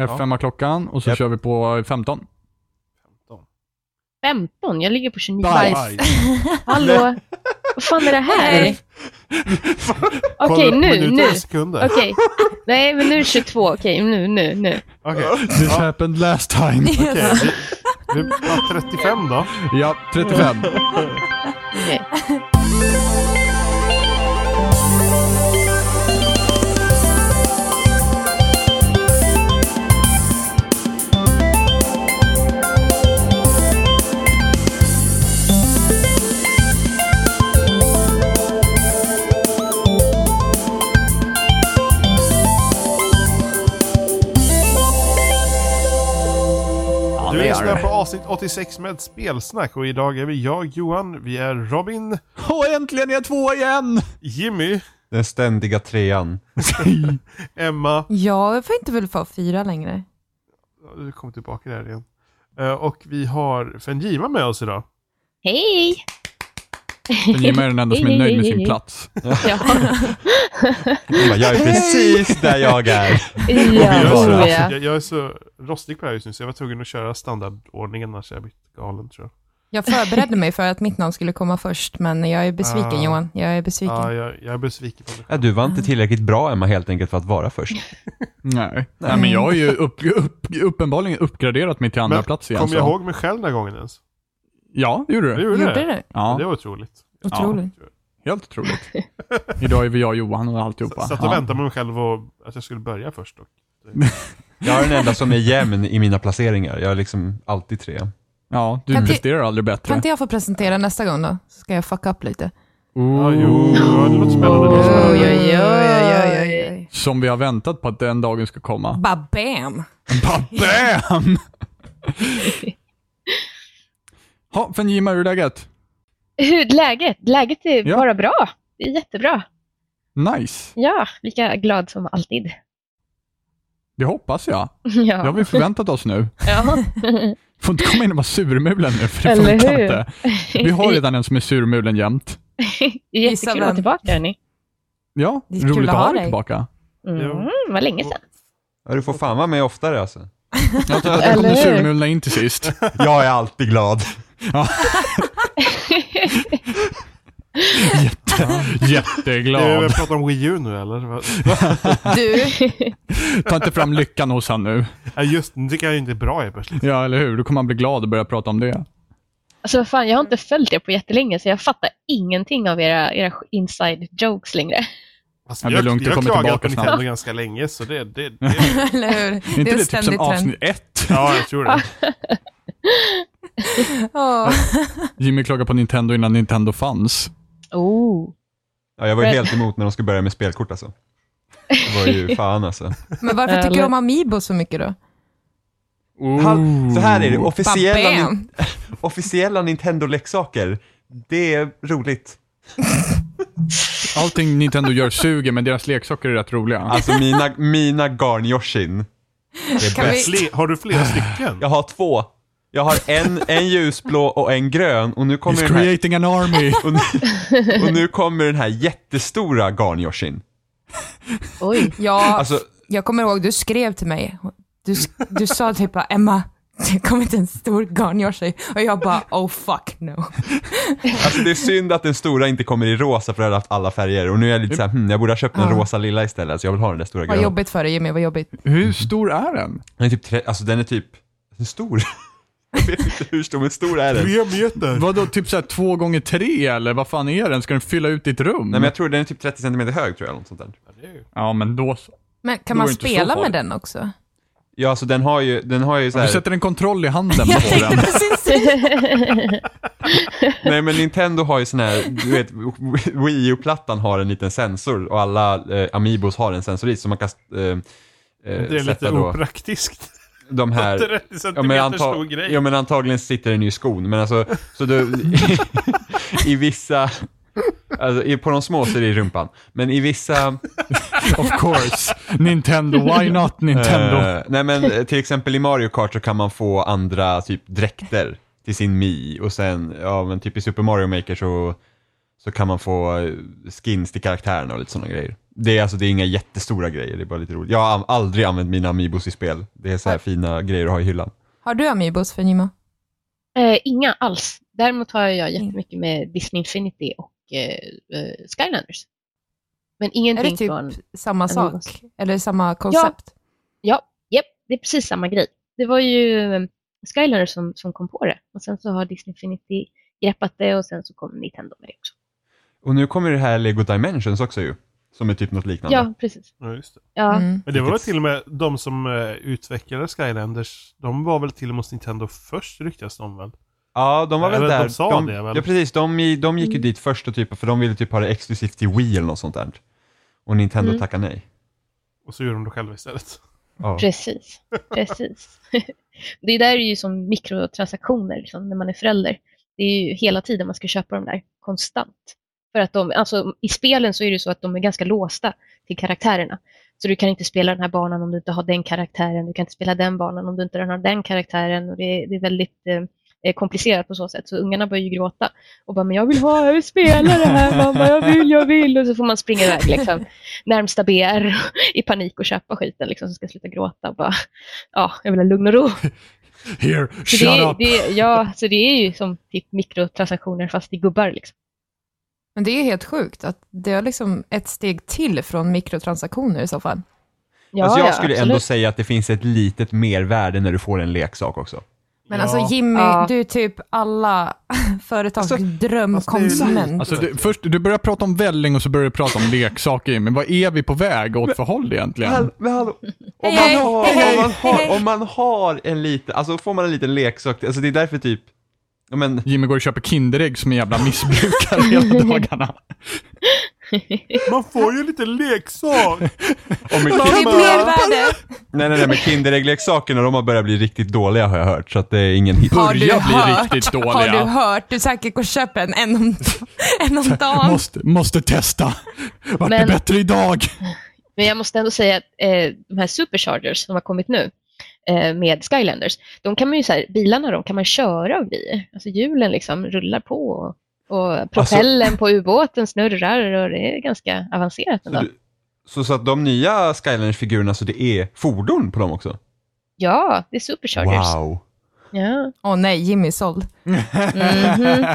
F5 har klockan och så Japp. kör vi på 15. 15? Jag ligger på 29. Bajs. Hallå? Vad fan är det här? Okej, upp nu, nu. Okej. Nej, men nu är det 22. Okej, nu, nu, nu. Okej. This Ja, happened last time. okej. Vi, vi, ja, 35 då. Ja, 35. Okej. Lyssnar på avsnitt 86 med spelsnack och idag är vi jag, Johan, vi är Robin, Och äntligen är jag två igen! Jimmy, Den ständiga trean. Emma, Ja, jag får inte väl få fyra längre. Ja, du kommer tillbaka där igen. Eh, Och vi har Fenjima med oss idag. Hej! Jimmy är den enda som är nöjd med sin plats. Ja, jag är precis där jag är. Jag ja, är, så, oh, ja. jag, jag är så rostig på det här just nu så jag var tvungen att köra standardordningen annars är jag blivit galen tror jag. Jag förberedde mig för att mitt namn skulle komma först, men jag är besviken Ah. Johan. Jag är besviken. Ja, jag, jag är besviken på mig Ja, du var inte tillräckligt bra Emma helt enkelt för att vara först. Nej. Nej, men jag har ju upp, upp, uppenbarligen uppgraderat mig till andra Men plats igen. Kommer jag ihåg mig själv den här gången ens? Ja, det gjorde Det du. gjorde, Gjorde det? du? Ja, Det var otroligt. Otroligt. helt otroligt. Idag är vi jag och Johan och alltihopa. Satt och Ja. väntade på mig själv och att jag skulle börja först. Dock. Jag är den enda som är jämn i mina placeringar. Jag är liksom alltid tre. Ja, du Kan presterar aldrig Kan bättre. inte jag få presentera nästa gång då? Ska jag fucka upp lite? Ja, jo, ja, det låter spännande. Det Oj, oj, oj. Som vi har väntat på att den dagen ska komma. Ba bam! Ha, Fenjima, hur är läget? Hur läget? Läget är Ja. bara bra. Det är jättebra. Nice. Ja, lika glad som alltid. Det hoppas jag. Det har Ja. vi förväntat oss nu. ja. Får inte komma in och vara surmulen nu, för det Eller funkar hur? inte. Vi har redan en som är surmulen jämt. Jättekul att vara tillbaka hörni. Ja, Det är kul roligt att ha dig tillbaka. Mm, det var länge sedan. Ja, du får fan vara med oftare alltså. Jag tror att Eller kom hur? surmulna in till sist. Jag är alltid glad. Jätte, Jag jätteglad. pratar om Wii U nu eller? Vad- Du, Ta inte fram lyckan hos han nu. Ja, just nu tycker jag inte är bra helt plötsligt. Ja, eller hur? Då kommer han bli glad och börja prata om det. Alltså vad fan, jag har inte följt er på jättelänge så jag fattar ingenting av era, era inside jokes längre. Alltså, Ja, det är jag, lugnt, det jag klagat tillbaka på snart. Nintendo ganska länge så det, det, det eller hur? Är inte det är det, en typ som avsnitt ett? ja jag tror det. Åh. Jimmy klagade på Nintendo innan Nintendo fanns. Oh. Ja, jag var ju helt emot när de skulle börja med spelkort alltså. Det var ju fan alltså. Men varför tycker du Eller- om Amiibo så mycket då? Han, så här är det, officiella, bam! officiella Nintendo-leksaker, det är roligt. Allting Nintendo gör suger, men deras leksaker är rätt roliga. Alltså mina, mina garn-Yoshin, vi- har du flera stycken? Jag har två. Jag har en, en ljusblå och en grön och nu kommer He's den här, creating an army. och nu, och nu kommer den här jättestora garn-Yoshin. Oj. Ja, Alltså, jag kommer ihåg, du skrev till mig. Du, du sa typ bara, Emma, det kommer inte en stor garnyoshi. Och jag bara, oh fuck no. alltså det är synd att den stora inte kommer i rosa för jag hade haft alla färger och nu är jag lite såhär, hmm, jag borde ha köpt den Ja. rosa lilla istället så jag vill ha den där stora Vad gröna. jobbigt för dig Jimmy, vad jobbigt. Hur stor är den? Den är typ, tre, alltså den är typ, den är stor. Jag vet inte hur stor, men stor är den. Tre meter! Vadå, typ såhär två gånger tre eller vad fan är den? Ska den fylla ut ditt rum? Nej men jag tror den är typ 30 cm hög tror jag, eller något sånt där. Ja, men då så. Men kan Då man spela med den också? Ja alltså den har ju, den har ju så Du här, sätter en kontroll i handen Jag på tänkte den. precis nej men Nintendo har ju sån här, du vet, Wii U-plattan har en liten sensor och alla eh, Amiibos har en sensor i så man kan eh, eh, Det är lite sätta då opraktiskt. De här 30 Ja centimeter men, stor grej. ja men antagligen sitter den ju i skon, men alltså, så du, i vissa, alltså i- på de små så är det i rumpan, men i vissa, Of course. Nintendo, why not Nintendo? eh, nej men till exempel i Mario Kart så kan man få andra typ dräkter till sin Mi och sen, ja men typ i Super Mario Maker så, så kan man få eh, skins till karaktärerna och lite sådana grejer. Det är alltså det är inga jättestora grejer, det är bara lite roligt. Jag har al- aldrig använt mina Amiibos i spel. Det är så här fina grejer att ha i hyllan. Har du Amiibos för Nima? Eh, inga alls. Däremot har jag jättemycket med Disney Infinity och eh, eh, Skylanders. Men Är ingenting det typ från... samma Amiibos. sak? Eller samma koncept? Ja, japp, det är precis samma grej. Det var ju eh, Skylanders som, som kom på det. Och sen så har Disney Infinity greppat det och sen så kom Nintendo med det också. Och nu kommer det här Lego Dimensions också ju, som är typ något liknande. Ja, precis. Ja, just det. Ja, Mm. Men det var till och med de som eh, utvecklade Skylanders, de var väl till och med hos Nintendo först ryktas de väl? Ja, de var väl Eller de där. sa det, väl? Ja, precis. De, de gick ju Mm. dit först och typ, för de ville typ ha det exklusivt till Wii eller något sånt där. Och Nintendo Mm. tackade nej. Och så gjorde de det själva istället. Ja. precis. precis. det där är ju som mikrotransaktioner liksom, när man är förälder. Det är ju hela tiden man ska köpa de där, konstant. För att de, alltså, I spelen så är det så att de är ganska låsta till karaktärerna. Så du kan inte spela den här banan om du inte har den karaktären, du kan inte spela den banan om du inte har den karaktären. Och det, är, det är väldigt eh, komplicerat på så sätt. Så ungarna börjar ju gråta och bara, men jag vill ha, jag vill spela det här mamma, jag vill, jag vill. Och så får man springa iväg liksom, närmsta BR i panik och köpa skiten liksom, så ska sluta gråta. Och bara, ja, jag vill ha lugn och ro. Here, Så shut det, är- up! det, ja, så det är ju som typ mikrotransaktioner fast i gubbar. Liksom. Men det är helt sjukt att det är liksom ett steg till från mikrotransaktioner i så fall. Ja, alltså jag ja, skulle absolut. ändå säga att det finns ett litet mervärde när du får en leksak också. Men Ja. alltså Jimmy, Ja. du är typ alla företags Alltså, drömkonsument. Alltså, du, först, du börjar prata om välling och så börjar du prata om leksaker, men vad är vi på väg åt för håll egentligen? men hallå. Om man, om, har, om man har en liten, alltså får man en liten leksak, alltså det är därför typ, ja men, Jimmy går och köper Kinderägg som en jävla missbrukare hela dagarna. Man får ju lite leksak! om Det är Kinder, mervärde. nej nej nej men Kinderäggleksakerna de har börjat bli riktigt dåliga har jag hört, så att det är ingen hit. Har du Börjar bli hört? riktigt Har dåliga. du hört? Du säkert går och köper en en om, en om dagen. Måste, måste testa. Vart det Men- bättre idag? Men jag måste ändå säga att eh, de här superchargers som har kommit nu med Skylanders, de kan man ju så här, bilarna de kan man köra och grejer. Alltså hjulen liksom rullar på och, och propellen på ubåten snurrar och det är ganska avancerat Så, ändå. du, så, så att de nya Skylanders-figurerna, så det är fordon på dem också? Ja, det är superchargers. Wow. Ja. Åh nej, Jimmy är såld. Mhm.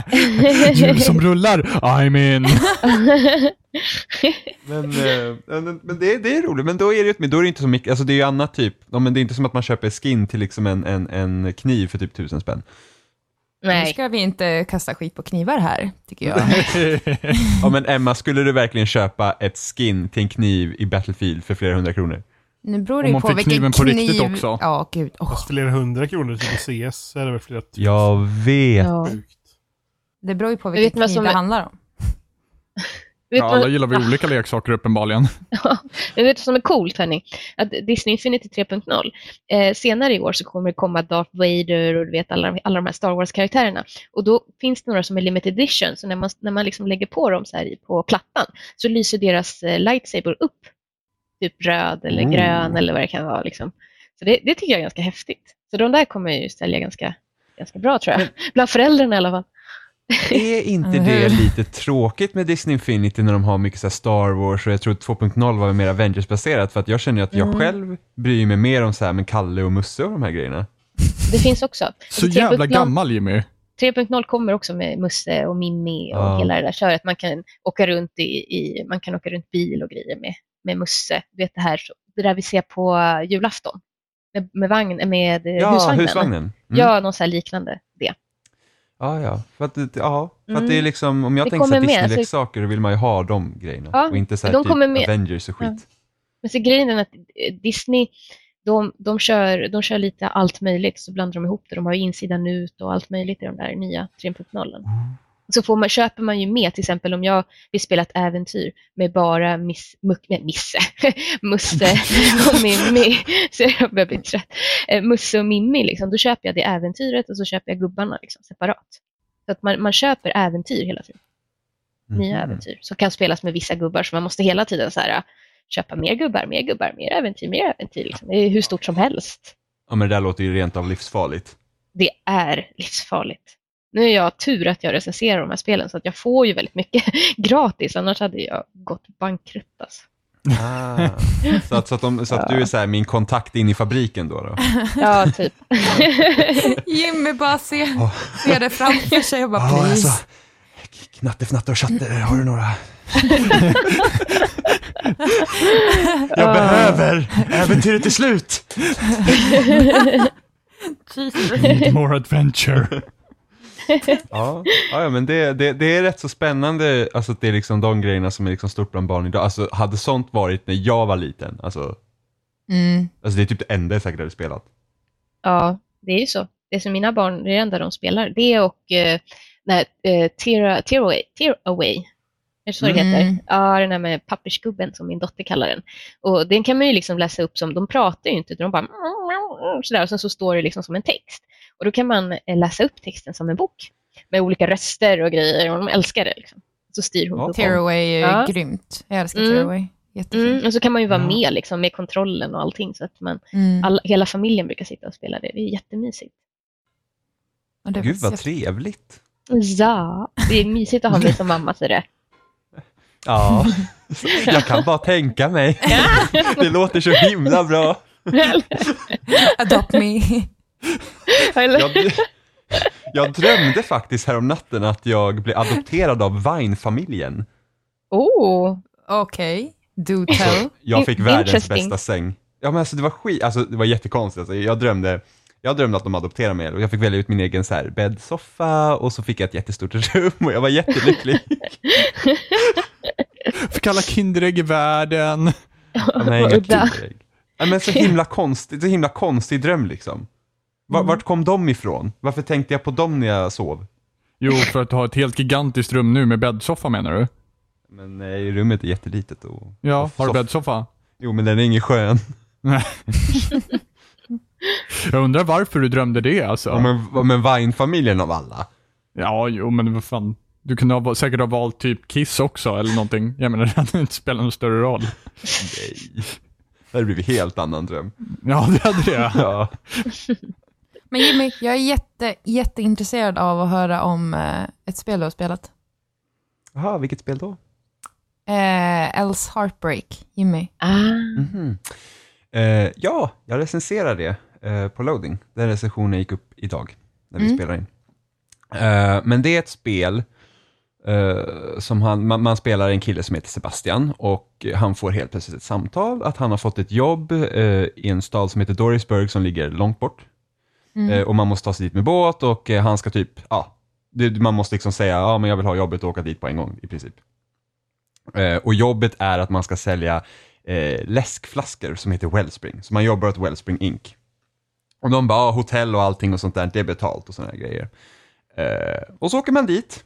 Hjul som rullar, I'm in. Men, eh, men, men det, det är roligt, men då är det, ju- då är det inte så mycket, alltså det är ju annat typ, men det är inte som att man köper skin till liksom en, en, en kniv för typ tusen spänn. Nu Nej. ska vi inte kasta skit på knivar här, tycker jag. Ja men Emma, skulle du verkligen köpa ett skin till en kniv i Battlefield för flera hundra kronor? Nu beror det Om ju man på fick vilken kniven på kniv... riktigt också. Ja, gud. Fast flera hundra kronor till CS är det väl flera tusen. Jag vet. Ja. Det beror ju på vet vilken vad kniv som det handlar om. Vet Ja, vad- alla gillar väl olika leksaker uppenbarligen. Men vet du vad som är coolt hörni? Att Disney Infinity 3.0, eh, senare i år så kommer det komma Darth Vader och du vet alla, de- alla de här Star Wars-karaktärerna. Och då finns det några som är limited edition, så när man, när man liksom lägger på dem så här på plattan så lyser deras eh, lightsaber upp. Typ röd eller Oh. grön eller vad det kan vara. Liksom. Så det, det tycker jag är ganska häftigt. Så de där kommer ju sälja ganska, ganska bra tror jag. Bland föräldrarna i alla fall. Är inte det hur? lite tråkigt med Disney Infinity när de har mycket så här Star Wars och jag tror att 2.0 var mer Avengers-baserat för att jag känner att jag Mm. själv bryr mig mer om så här med Kalle och Musse och de här grejerna. Det finns också. Så Alltså, jävla 3.0 gammal Jimmy. 3.0 kommer också med Musse och Mimmi och Ja. hela det där köret. Man kan åka runt i, i man kan åka runt bil och grejer med, med Musse. Du vet det här det där vi ser på julafton med, med, vagn, med Ja, husvagnen. husvagnen. Mm. Ja, något så här liknande det. Ja, ja. För att, ja, för att Mm. det är liksom, om jag Det tänker så Disney-leksaker, då vill man ju ha de grejerna. Ja, och inte så här de typ kommer med. Avengers och skit. Ja. Men så grejen är att eh, Disney, de, de, kör, de kör lite allt möjligt, så blandar de ihop det. De har ju insidan ut och allt möjligt i de där nya 3.0. Så får man, köper man ju med, till exempel om jag vill spela ett äventyr med bara miss, muck, nej, Misse, Musse och Mimmi, så jag börjar bli trött. Eh, Musse och Mimmi, liksom, då köper jag det äventyret och så köper jag gubbarna liksom, separat. Så att man, man köper äventyr hela tiden, nya Mhm. äventyr, som kan spelas med vissa gubbar, så man måste hela tiden så här, köpa mer gubbar, mer gubbar, mer äventyr, mer äventyr. Liksom. Det är hur stort som helst. Ja, men det där låter ju rent av livsfarligt. Det är livsfarligt. Nu är jag tur att jag recenserar de här spelen så att jag får ju väldigt mycket gratis, annars hade jag gått bankrutt. Alltså. Ah. Så, att, så, att, de, så att du är så här, min kontakt in i fabriken då? då? Ja, typ. Jimmy bara ser, ser det framför sig och bara Ja, please. alltså, knatte, fnatte och chatte, har du några? Jag behöver äventyret till slut! Need more adventure. Ja, ja men det, det, det är rätt så spännande, alltså att det är liksom de grejerna som är liksom stort bland barn idag. Alltså hade sånt varit när jag var liten, alltså, Mm. alltså det är typ det enda jag säkert hade spelat. Ja, det är ju så. Det som mina barn, det enda de spelar. Det och eh, nej, eh, tear, tear, away, tear away. Är det så det Mm. heter? Ja, den där med pappersgubben som min dotter kallar den. Och den kan man ju liksom läsa upp som, de pratar ju inte, de bara sådär, och sen så står det liksom som en text. Och då kan man eh, läsa upp texten som en bok med olika röster och grejer och de älskar det. Liksom. Så styr hon Ja. Tearaway är Ja. grymt. Jag älskar Mm. Tearaway. Jättefint. Mm, och så kan man ju vara Ja. med liksom, med kontrollen och allting så att man, Mm. alla, hela familjen brukar sitta och spela det. Det är jättemysigt. Ja, det Gud vad jätte- trevligt. Ja, det är mysigt att ha mig som mamma så det. Ja, jag kan bara tänka mig. Det låter så himla bra. Adopt me. Eller? Jag, jag drömde faktiskt härom natten att jag blev adopterad av Vine-familjen. Oh, Okej, do Så tell. jag fick världens bästa säng. Ja men alltså det var skit, alltså det var jättekonstigt. Alltså, jag drömde, jag drömde att de adopterade mig och jag fick välja ut min egen så här bäddsoffa och så fick jag ett jättestort rum och jag var jättelycklig. Fick alla Kinderägg i världen. Ja, nej, inga. Kinderägg. Ja, men så himla konstigt, så himla konstig dröm liksom. Var, Mm. Vart kom de ifrån? Varför tänkte jag på dem när jag sov? Jo, för att du har ett helt gigantiskt rum nu med bäddsoffa menar du? Men nej, rummet är jättelitet och... Ja, och har du soff- bäddsoffa? Jo, men den är ingen skön. Jag undrar varför du drömde det alltså. Ja, men, men Vine-familjen av alla. Ja, jo, men vad fan. Du kunde ha, säkert ha valt typ Kiss också eller någonting. Jag menar, det hade inte spelat någon större roll. Nej. Det hade blivit helt annan dröm. Ja, det hade det. Ja. Men Jimmy, jag är jätte, jätteintresserad av att höra om eh, ett spel du har spelat. Jaha, vilket spel då? Eh, Else Heartbreak, Jimmy. ah. Mhm. Eh, ja, jag recenserar det eh, på loading. Den recensionen gick upp idag när vi Mm. spelar in. Eh, men det är ett spel eh, som han, man, man spelar en kille som heter Sebastian och han får helt plötsligt ett samtal att han har fått ett jobb eh, i en stad som heter Dorisburg som ligger långt bort. Mm. Eh, och man måste ta sig dit med båt och han ska typ, ja, det, man måste liksom säga, ja men jag vill ha jobbet och åka dit på en gång i princip. Och jobbet är att man ska sälja läskflaskor som heter Wellspring, så man jobbar åt Wellspring Inc. Och de bara, ja, hotell och allting och sånt där, det är betalt och sådana grejer. Och så åker man dit,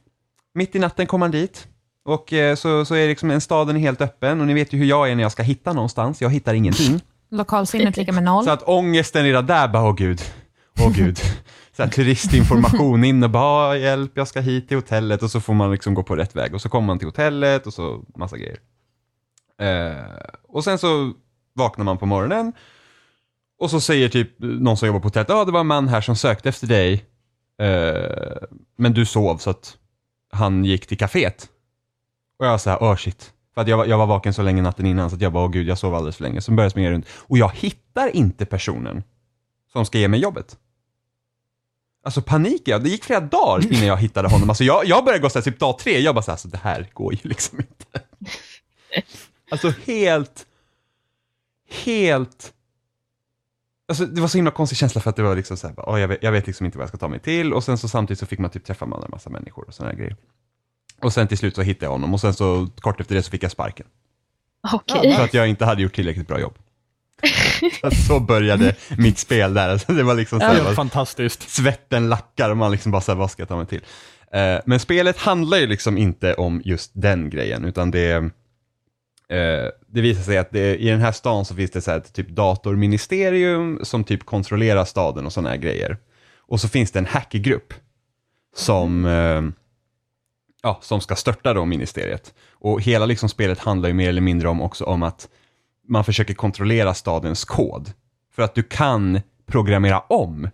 mitt i natten kommer man dit. Och eh, så, så är liksom en staden helt öppen och ni vet ju hur jag är när jag ska hitta någonstans, jag hittar ingenting. Lokalsinnet lika med noll. Så att ångesten redan där bara, åh gud, åh gud. Så här, turistinformation in och bara, "Ah, hjälp, jag ska hit till hotellet och så får man liksom gå på rätt väg och så kommer man till hotellet och så massa grejer. Eh, och sen så vaknar man på morgonen och så säger typ någon som jobbar på hotellet, ja ah, det var en man här som sökte efter dig, eh, men du sov så att han gick till kaféet. Och jag var så här, åh shit. För att jag var, jag var vaken så länge natten innan så att jag bara, åh gud, jag sov alldeles för länge. Så började jag springa runt. Och jag hittar inte personen som ska ge mig jobbet. Alltså panik jag. Det gick flera dagar innan jag hittade honom. Alltså jag, jag började gå så här, typ dag tre, jag bara så här, alltså det här går ju liksom inte. Alltså helt, helt, alltså det var så himla konstig känsla för att det var liksom så här, "Åh, jag, vet, jag vet liksom inte vad jag ska ta mig till och sen så samtidigt så fick man typ träffa en massa människor och sådana grejer. Och sen till slut så hittade jag honom och sen så kort efter det så fick jag sparken. Okej. För att jag inte hade gjort tillräckligt bra jobb. Så så började mitt spel där. Alltså det var liksom så här, fantastiskt. svetten lackar och man liksom bara såhär, vad ska jag ta mig till? Eh, men spelet handlar ju liksom inte om just den grejen, utan det, eh, det visar sig att det, i den här stan så finns det så här typ datorministerium som typ kontrollerar staden och sådana här grejer. Och så finns det en hackergrupp som, eh, ja, som ska störta då ministeriet. Och hela liksom spelet handlar ju mer eller mindre om också om att man försöker kontrollera stadens kod. För att du kan programmera om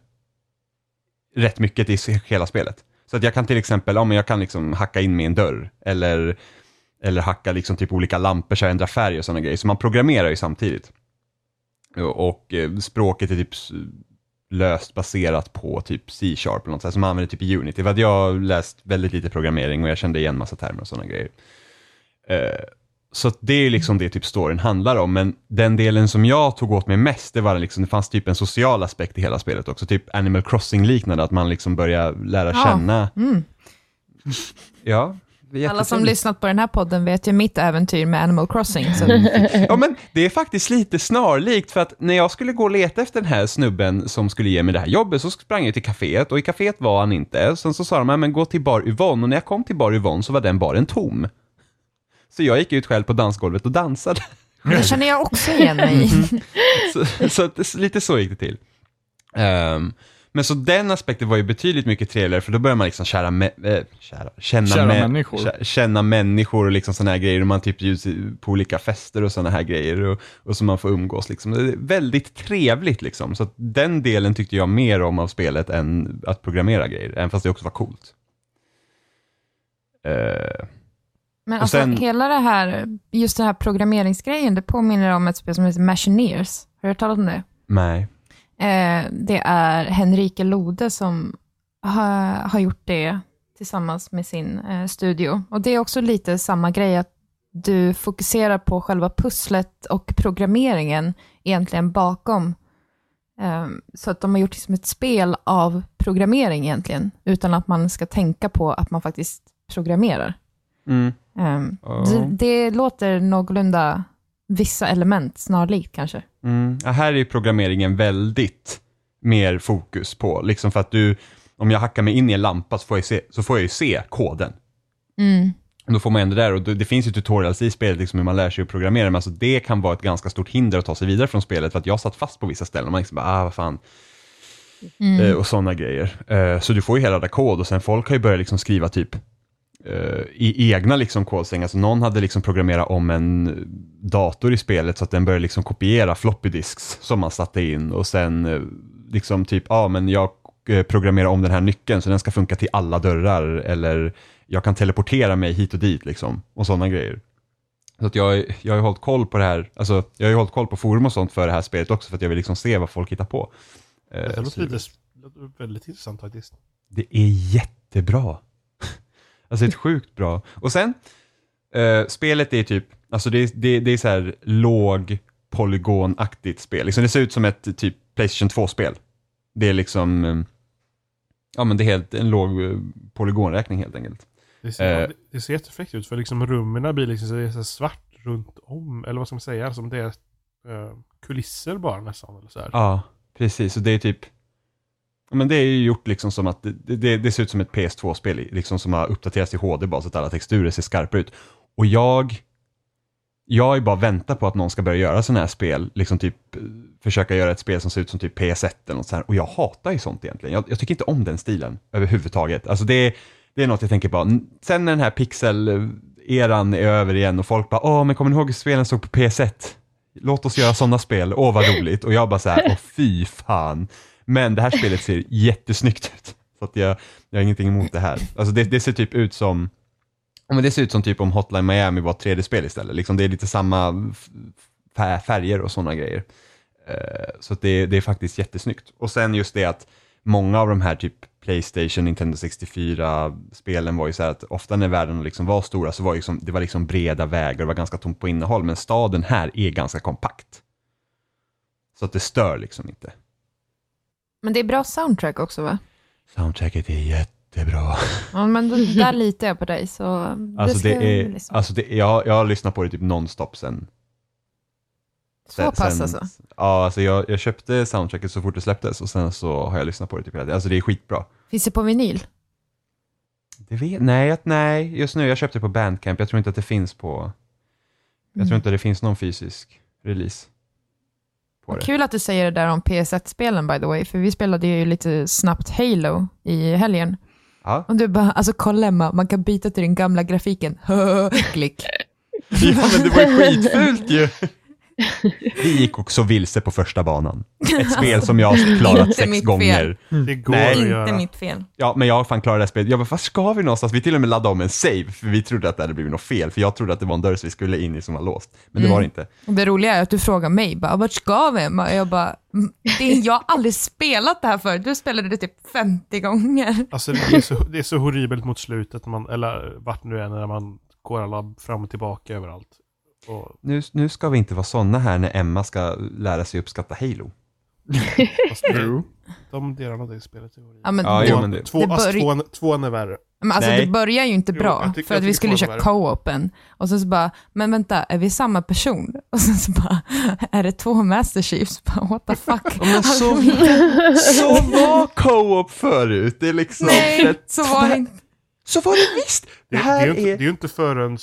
rätt mycket i hela spelet. Så att jag kan till exempel, ja men jag kan liksom hacka in med en dörr, eller, eller hacka liksom typ olika lampor så jag ändrar färg och sådana grejer. Så man programmerar ju samtidigt. Och, eh, språket är typ löst baserat på typ C-sharp eller något sånt, som man använder typ i Unity. För att jag har läst väldigt lite programmering och jag kände igen massa termer och sådana grejer. Eh, så det är liksom det typ storyn handlar om, men den delen som jag tog åt mig mest, det var liksom, det fanns typ en social aspekt i hela spelet också, typ Animal Crossing-liknande, att man liksom börjar lära Ja. känna. Mm. Ja, Alla som lyssnat på den här podden vet ju mitt äventyr med Animal Crossing. Så Ja men det är faktiskt lite snarlikt för att när jag skulle gå och leta efter den här snubben som skulle ge mig det här jobbet så sprang jag till kaféet och i kaféet var han inte. Sen så sa de, "Ja, men gå till bar Yvonne och när jag kom till bar Yvonne så var den baren tom. Så jag gick ut själv på dansgolvet och dansade. det känner jag också igen mig i. så, så lite så gick det till. Ehm, men så den aspekten var ju betydligt mycket trevligare för då börjar man liksom kära, mä- äh, kära känna, Kära mä- människor. kä- känna människor och liksom sådana här grejer och man typ bjuds på olika fester och sådana här grejer och, och så man får umgås liksom. Det är väldigt trevligt liksom. Så att den delen tyckte jag mer om av spelet än att programmera grejer, även fast det också var coolt. Eh, Men alltså sen- hela det här, just den här programmeringsgrejen, det påminner om ett spel som heter Machineers. Har du hört talat om det? nej. Eh, det är Henrike Lode som har, har gjort det tillsammans med sin eh, studio. Och det är också lite samma grej, att du fokuserar på själva pusslet och programmeringen egentligen bakom. Eh, så att de har gjort liksom ett spel av programmering egentligen, utan att man ska tänka på att man faktiskt programmerar. Mm. Ja. det, det låter någorlunda vissa element snarlikt kanske. Mm. Ja, här är programmeringen väldigt mer fokus på, liksom för att du, om jag hackar mig in i en lampa så får jag, se, så får jag ju se koden. Mm. Då får man ändå där och det det finns ju tutorials i spelet liksom hur man lär sig att programmera, men alltså det kan vara ett ganska stort hinder att ta sig vidare från spelet för att jag satt fast på vissa ställen och man liksom bara, ah vad fan, Mm. eh, och sådana grejer. Eh, så du får ju hela där kod och sen folk har ju börjat liksom skriva typ i egna liksom kodsträngar, alltså någon hade liksom programmerat om en dator i spelet så att den började liksom kopiera floppy disks som man satte in och sen eh, liksom typ, ja ah, men jag eh, programmerar om den här nyckeln så den ska funka till alla dörrar eller jag kan teleportera mig hit och dit liksom och sådana grejer. Så att jag, jag har ju hållit koll på det här, alltså jag har ju hållit koll på forum och sånt för det här spelet också för att jag vill liksom se vad folk hittar på. Eh, Det låter, lite, väldigt intressant faktiskt. det är jättebra. Alltså det är sjukt bra. Och sen, eh, spelet är typ, alltså det, det, det är så här låg polygonaktigt spel. Liksom det ser ut som ett typ Playstation 2-spel. Det är liksom, eh, ja men det är helt en låg eh, polygonräkning helt enkelt. Det ser, Eh. det, ser jättefräckt ut för liksom rummen blir liksom så, så svart runt om. Eller vad ska man säga? Som det är eh, kulisser bara nästan. Eller så här. Ja, precis. Och det är typ, men det är ju gjort liksom som att, det, det, det ser ut som ett PS2-spel, liksom som har uppdaterats i HD bara så att alla texturer ser skarpa ut. Och jag, jag är bara väntat på att någon ska börja göra sådana här spel, liksom typ eh, försöka göra ett spel som ser ut som typ PS1 eller något sånt här. Och jag hatar ju sånt egentligen. Jag, jag tycker inte om den stilen överhuvudtaget. Alltså det, är- det är något jag tänker på. Sen när den här pixel-eran är över igen och folk bara, åh men kommer ni ihåg hur spelen såg på PS1? Låt oss göra sådana spel, åh vad roligt. Och jag bara så här, åh fy fan. Men det här spelet ser jättesnyggt ut. Så att jag, jag har ingenting emot det här. Alltså det, det ser typ ut som, men det ser ut som typ om Hotline Miami var ett 3D-spel istället. Liksom det är lite samma färger och sådana grejer. Eh, så att det, det är faktiskt jättesnyggt. Och sen just det att många av de här typ Playstation, Nintendo 64-spelen var ju så här att ofta när världen liksom var stora så var det, liksom, det var liksom breda vägar och var ganska tomt på innehåll. Men staden här är ganska kompakt. Så att det stör liksom inte. Men det är bra soundtrack också va? Soundtracket är jättebra. Ja, men där litar jag på dig. Så Alltså det är, liksom- alltså det, jag, jag har lyssnat på det typ nonstop sen. så sen- pass sen- alltså. Ja, alltså jag, jag köpte soundtracket så fort det släpptes och sen så har jag lyssnat på det typ hela tiden. Alltså det är skitbra. Finns det på vinyl? Det vet, nej, att- nej, just nu, jag köpte det på Bandcamp. Jag tror inte att det finns på, jag Mm. tror inte det finns någon fysisk release på det. Kul att du säger det där om PS1-spelen by the way, för vi spelade ju lite snabbt Halo i helgen. Ja. Och du bara, alltså kolla Emma, man kan byta till den gamla grafiken. Klick. ja, men det var ju skitfult ju! Vi gick också vilse på första banan. Ett spel som jag har klarat Inte sex mitt gånger. Det går Nej. att Inte göra. mitt fel. Ja, men jag har fan klarat det här spelet. Jag bara, vad ska vi någonstans? Vi till och med laddade om en save, för vi trodde att det hade blivit något fel. För jag trodde att det var en dörr som vi skulle in i som var låst. Men det Mm. var det inte. Och det roliga är att du frågar mig, bara, vart ska vi? Och Jag bara, "Mm, det är, jag har aldrig spelat det här förut. Du spelade det typ 50 gånger. Alltså det är, så, det är så horribelt mot slutet, när man, eller vart nu är när man går alla fram och tillbaka överallt. Och, Nu, nu ska vi inte vara sådana här när Emma ska lära sig uppskatta Halo. fast det, de delarna av det spelet är. Ja, men Ja, det, jo, men det- Två, det alltså, börj- tvåan, tvåan är värre. men alltså, Nej. det börjar ju inte Jo, bra, jag tycker- för att vi skulle köra co-open. Och sen så bara, men vänta, är vi samma person? Och sen så bara, är det två Master Chiefs? Bara, What the fuck? men så- Så var co-op förut. Det är liksom... Nej, så var det inte. Så var det visst! Det Det, det, här är ju inte, är... det är ju inte förrän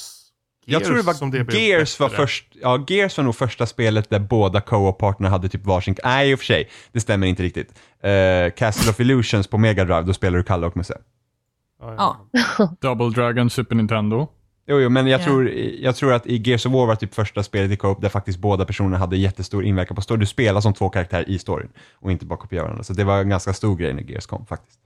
Jag tror det som var blev Gears var bättre. först, ja Gears var nog första spelet där båda co-op-parterna hade typ varsin, nej i och för sig, det stämmer inte riktigt. Uh, Castle of Illusions på Mega Drive, då spelar du Kalle och Musse. Ja. Double Dragon, Super Nintendo. Jo, jo, men jag, Ja. tror, jag tror att i Gears of War var typ första spelet i co-op där faktiskt båda personerna hade jättestor inverkan på storyn. Du spelar som två karaktärer i storyn och inte bara kopierar varandra. Så det var en ganska stor grej när Gears kom faktiskt.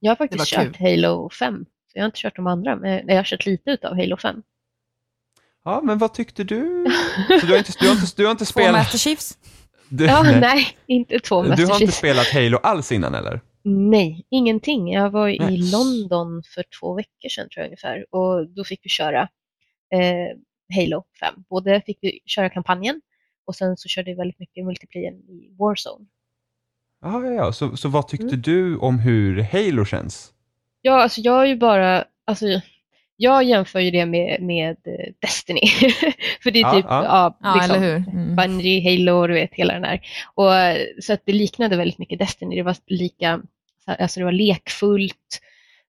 Jag har faktiskt Det var kört Halo 5. Så jag har inte kört de andra, men jag har kört lite utav Halo 5. Ja, men vad tyckte du? Så du har inte, du har inte, du har inte Två spelat... Master Chiefs? Du, Ja, nej. nej, inte två du Master har inte Chiefs. spelat Halo alls innan eller? Nej, ingenting. Jag var i Nej. London för två veckor sedan tror jag ungefär och då fick vi köra eh, Halo 5. Både fick vi köra kampanjen och sen så körde vi väldigt mycket multiplayer i Warzone. Ja, ja, ja. Så, så vad tyckte Mm. du om hur Halo känns? Ja, alltså jag är ju bara, alltså jag jämför ju det med, med eh, Destiny. för det är Ja, typ, ja. ja, Ja, liksom, eller hur? Mm. Bungie, Halo, du vet hela den där. Och, eh, så att det liknade väldigt mycket Destiny. Det var lika, alltså det var lekfullt.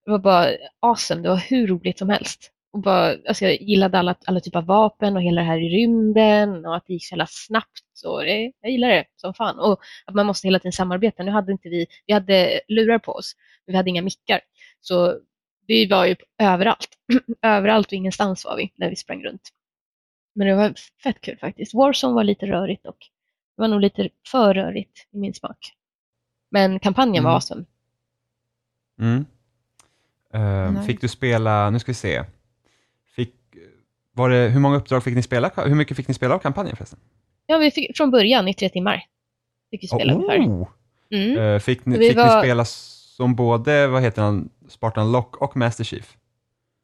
Det var bara awesome. Det var hur roligt som helst. Och bara, alltså jag gillade alla, alla typer av vapen och hela det här i rymden och att det gick så jävla snabbt. Och det, jag gillar det som fan. Och att man måste hela tiden samarbeta. Nu hade inte vi, vi hade lurar på oss, men vi hade inga mickar. Så vi var ju överallt. överallt och ingenstans var vi när vi sprang runt. Men det var fett kul faktiskt. Warzone var lite rörigt och det var nog lite för rörigt i min smak. Men kampanjen var Mm. awesome. Mm. Nej. fick du spela, nu ska vi se. Fick, var det, hur många uppdrag fick ni spela? Hur mycket fick ni spela av kampanjen förresten? Ja, vi fick från början i tre timmar. Fick vi spela ungefär. oh. Mm. Eh, fick ni, Vi fick var- ni spela som både, vad heter han, Spartan Lock och Master Chief?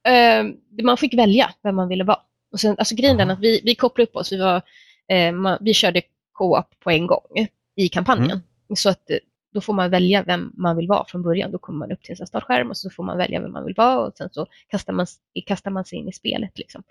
Eh, man fick välja vem man ville vara. Och sen, alltså grejen är att vi, vi kopplade upp oss. Vi, var, eh, man, vi körde co-op på en gång i kampanjen. Mm. Så att eh, då får man välja vem man vill vara från början. Då kommer man upp till en startskärm och så får man välja vem man vill vara och sen så kastar man, kastar man sig in i spelet. Liksom.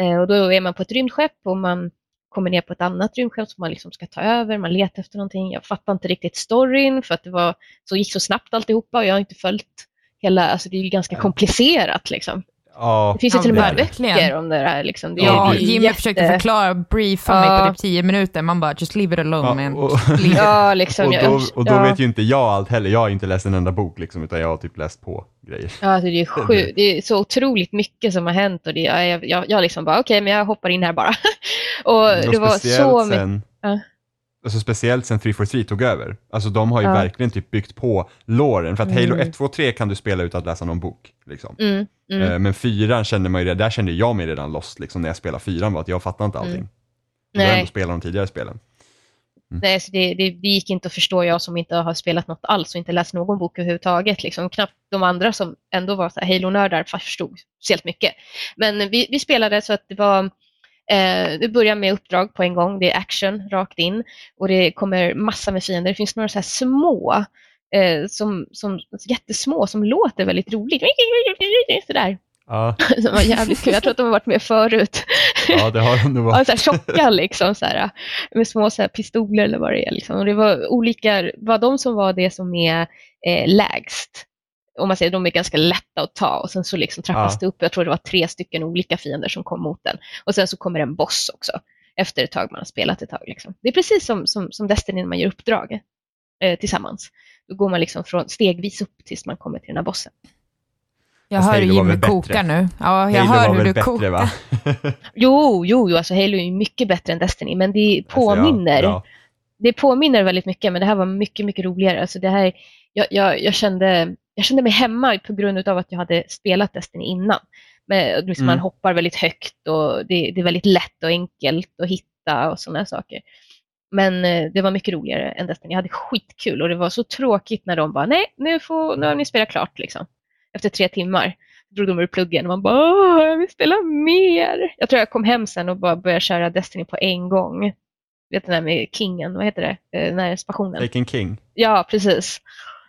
Eh, och då är man på ett rymdskepp och man kommer ner på ett annat rymdskepp som man liksom ska ta över. Man letar efter någonting. Jag fattar inte riktigt storyn för att det var, så gick så snabbt alltihopa och jag har inte följt hela, alltså det är ju ganska komplicerat liksom. Ja, Det finns ju till och med böcker om det här. Liksom. Det är Ja, ju Jimmy jätte- försökte förklara, briefa mig Ja. på typ 10 minuter. Man bara, just leave it alone Ja, man. och-. Ja, liksom. och då, och då ja. vet ju inte jag allt heller. Jag har inte läst en enda bok liksom, utan jag har typ läst på grejer. Ja, alltså det, är sju, det är så otroligt mycket som har hänt och det, jag, jag, jag liksom bara, okej, men jag hoppar in här bara. och det var så mycket. sen, Ja. Alltså speciellt sen 343 tog över. Alltså de har ju Ja. verkligen typ byggt på låren. För att Halo Mm. 1, 2, 3 kan du spela utan att läsa någon bok. Liksom. Mm, mm. Eh, Men fyran kände man ju, där kände jag mig redan lost liksom, när jag spelade fyran, var att jag fattade inte allting. Mm. Jag började Nej. ändå spela de tidigare spelen. Nej, så det, det, det gick inte att förstå jag som inte har spelat något alls och inte läst någon bok överhuvudtaget. Liksom. Knappt de andra som ändå var Halo-nördar förstod speciellt mycket. Men vi, vi spelade så att det var Eh, det börjar med uppdrag på en gång, det är action rakt in och det kommer massa med fiender. Det finns några så här små, eh, som, som, jättesmå, som låter väldigt roligt. Sådär. Ja, Som var jävligt kul. Jag tror att de har varit med förut. ja det har de nog Ja, varit. så här tjocka liksom, så här, med små så här, pistoler eller vad det är. Liksom. Och det var olika, var de som var det som är eh, lägst. Om man säger de är ganska lätta att ta och sen så liksom trappas Ja. det upp. Jag tror det var tre stycken olika fiender som kom mot den. Och sen så kommer en boss också efter ett tag man har spelat ett tag. Liksom. Det är precis som, som, som Destiny när man gör uppdrag eh, tillsammans. Då går man liksom från stegvis upp tills man kommer till den här bossen. Jag Fast hör var Jimmy väl bättre? koka nu. Ja, jag Halo hör hur du kokar. va? Jo, jo, jo, alltså Halo är ju mycket bättre än Destiny, men det påminner. Alltså, ja, det påminner väldigt mycket, men det här var mycket, mycket roligare. Alltså det här, jag, jag, jag, kände, jag kände mig hemma på grund av att jag hade spelat Destiny innan. Men, liksom, Mm. Man hoppar väldigt högt och det, det är väldigt lätt och enkelt att hitta och sådana saker. Men eh, det var mycket roligare än Destiny. Jag hade skitkul och det var så tråkigt när de bara, nej, nu, får, nu har ni spelat klart liksom. Efter tre timmar drog de ur pluggen och man bara, jag vill spela mer. Jag tror jag kom hem sen och bara började köra Destiny på en gång. Vet du den där med kingen, vad heter det? Eh, Den här stationen. Taken King. Ja, precis.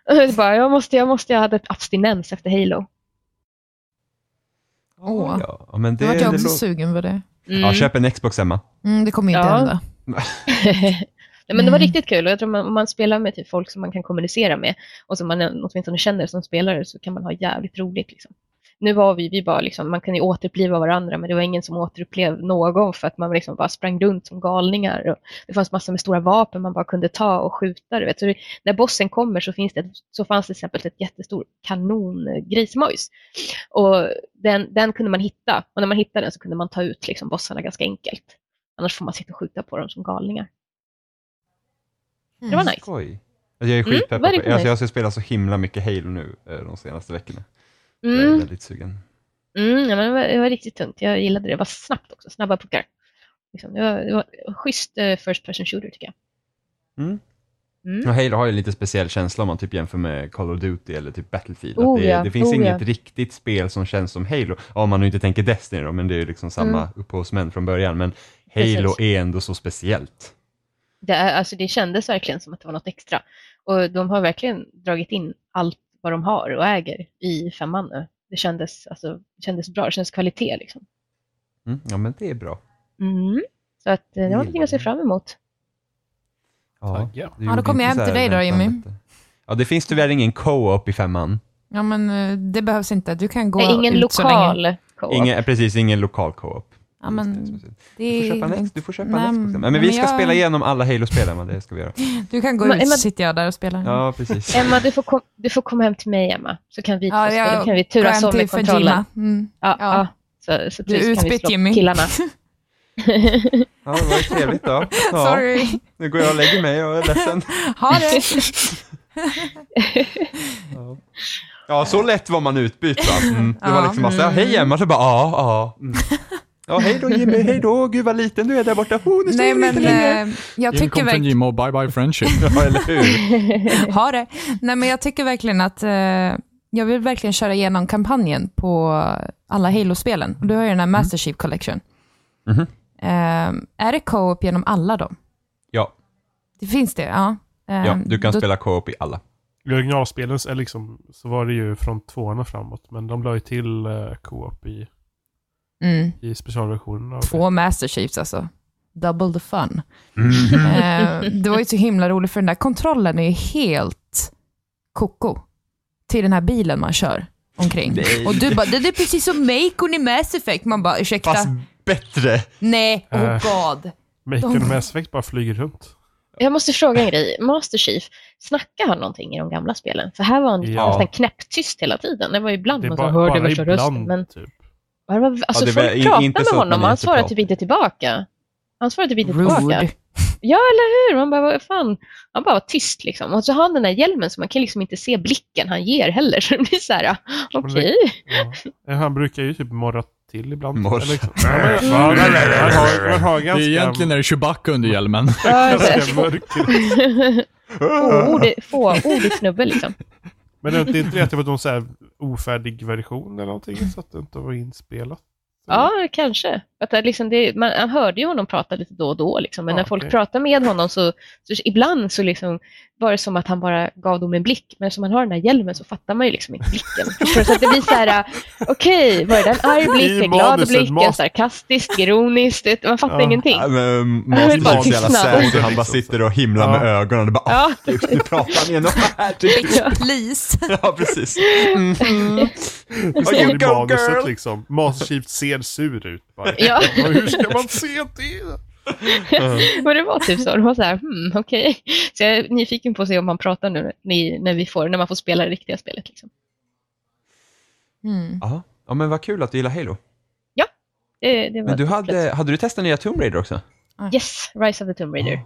Jag, bara, jag, måste, jag måste, jag hade ett abstinens efter Halo. Åh. Ja, ja, men det, Nu vart jag det också låter- sugen på det. Mm. Ja, köp en Xbox Emma. Mm, det kommer inte Ja. hända. Nej, men det var Mm. riktigt kul och jag tror man, om man spelar med typ folk som man kan kommunicera med och som man åtminstone känner som spelare så kan man ha jävligt roligt. Liksom. Nu var vi, vi bara liksom, man ju återuppliva varandra men det var ingen som återupplevde någon för att man liksom bara sprang runt som galningar. Och det fanns massor med stora vapen man bara kunde ta och skjuta. Du vet. Så det, när bossen kommer så, finns det, så fanns det till exempel ett jättestor kanongrismojs. Och den, den kunde man hitta och när man hittade den så kunde man ta ut liksom, bossarna ganska enkelt. Annars får man sitta och skjuta på dem som galningar. Det var nice. Skoj. Alltså, jag är Mm, skitpeppad på alltså, nice. Jag ska spela så himla mycket Halo nu eh, de senaste veckorna. Jag är Mm. väldigt sugen. Mm, ja, men det, var, det var riktigt tungt. Jag gillade det. Det var snabbt också. Snabba puckar. Liksom, det, var, det var schysst eh, first person shooter tycker jag. Mm. Mm. Och Halo har ju lite speciell känsla om man typ jämför med Call of Duty eller typ Battlefield. Oh, att det, ja. det finns Oh, inget ja. riktigt spel som känns som Halo. Ja, Om man nu inte tänker Destiny då, men det är ju liksom samma Mm. upphovsmän från början. Men Halo Precis. är ändå så speciellt. Det, är, alltså, det kändes verkligen som att det var något extra. Och de har verkligen dragit in allt vad de har och äger i femman nu. Det kändes, alltså, det kändes bra. Det kändes kvalitet liksom. Mm, ja, men det är bra. Mm. Så att, eh, det var någonting att se fram emot. Ja, Ja, då kommer jag hem till dig då, Jimmy. Ja, det finns tyvärr ingen co-op i femman. Ja, men eh, det behövs inte. Du kan gå Nej, ingen ut så länge. lokal co-op. Ingen, precis, ingen lokal co-op. Ja, men Du det får köpa en, är... ex- du får köpa Nej, en Xbox. Men, men vi ska jag- spela igenom alla Halo-spelen, va? det ska vi göra. Du kan gå Men- ut så sitter jag där och spelar. Ja, precis. Emma, du får, kom, du får komma hem till mig, Emma. Så kan vi, Ja, två jag spela. kan vi turas om med kontrollen. Mm. Ja, Ja. ja. Så, så Du är precis kan vi utbytt, Jimmy. killarna. Ja, det var ju trevligt då. Ja, Sorry. Nu går jag och lägger mig, jag är ledsen. Ha det. Ja. Ja, så lätt var man utbytt va? Mm. Det var liksom bara så här, hej Emma, så bara ja, ja. Mm. Ja, hej då Jimmy, hej då, gud vad liten du är där borta. Oh, nu Nej, du men inte längre. eh, jag tycker kom från verkligen... Jimmy och bye bye friendship. Ja, eller hur? Ha det. Nej, men jag tycker verkligen att eh, jag vill verkligen köra igenom kampanjen på alla Halo-spelen. Du har ju den här Master Chief Collection. Mhm. Eh, är det co-op genom alla då? Ja, Det finns det? Ja. Eh, ja, du kan då, spela co-op i alla. I originalspelen liksom, så var det ju från tvåan och framåt. Men de la ju till uh, co-op i, Mm, i specialversionen av två Master Chiefs alltså. Double the fun. Mm. Eh, det var ju så himla roligt för den där kontrollen är ju helt koko till den här bilen man kör omkring. Nej. Och du bara, det är precis som Macon i Mass Effect. Man bara, ursäkta? Fast bättre. Nej, oh Eh. god. Macon och Mass Effect bara flyger runt. Jag måste fråga en grej. Master Chief, snackar han någonting i de gamla spelen? För här var han Ja. nästan knäpptyst hela tiden. Det var ju ibland Det man bara, så hörde bara värsta rösten. Men typ. Alltså, det var folk pratar med honom och han svarar typ inte tillbaka. Han svarar typ inte tillbaka. Rude. Ja, eller hur? Man bara, vad fan? Han bara var tyst liksom. Och så har han den där hjälmen så man kan liksom inte se blicken han ger heller. Så det blir så här, okej. Ja. Eh, Han brukar ju typ morra till ibland. Morra. Eller liksom. Ja, men- ja, men- Man har, man har Det ganska, är egentligen är det Chewbacca under hjälmen. Ja, ganska mörk. Fåordig fåordig snubbe liksom. Men det är inte det att det var någon så här ofärdig version eller någonting så att det inte var inspelat? Ja, kanske. Att det liksom det, man, man hörde ju honom prata lite då och då, liksom. men Ja, när folk okej. pratade med honom så, så ibland så liksom var det som att han bara gav dem en blick, men som han har den där hjälmen så fattar man ju liksom inte blicken. Så att det blir så här, äh, okej, var det en arg blick, en glad blick, en sarkastisk, ironisk, det, man fattar Ja. ingenting. Ja, men, Måste bara tystnad. han bara sitter och himlar med Ja. ögonen och bara Ja. ah, nu pratar han igen. Ja. Please. ja, precis. Mm. Det Okay, står i manuset liksom. Master Chief ser sur ut bara. Ja. Hur ska man se det? Men det var typ så. Det var så här, hmm, okej. Så jag är nyfiken på att se om han pratar nu när, vi får, när man får spela det riktiga spelet. Liksom. Mm. Ja. ja, men vad kul att du gillar Halo. Det, det var Men du hade, hade du testat nya Tomb Raider också? Yes, Rise of the Tomb Raider. Ja.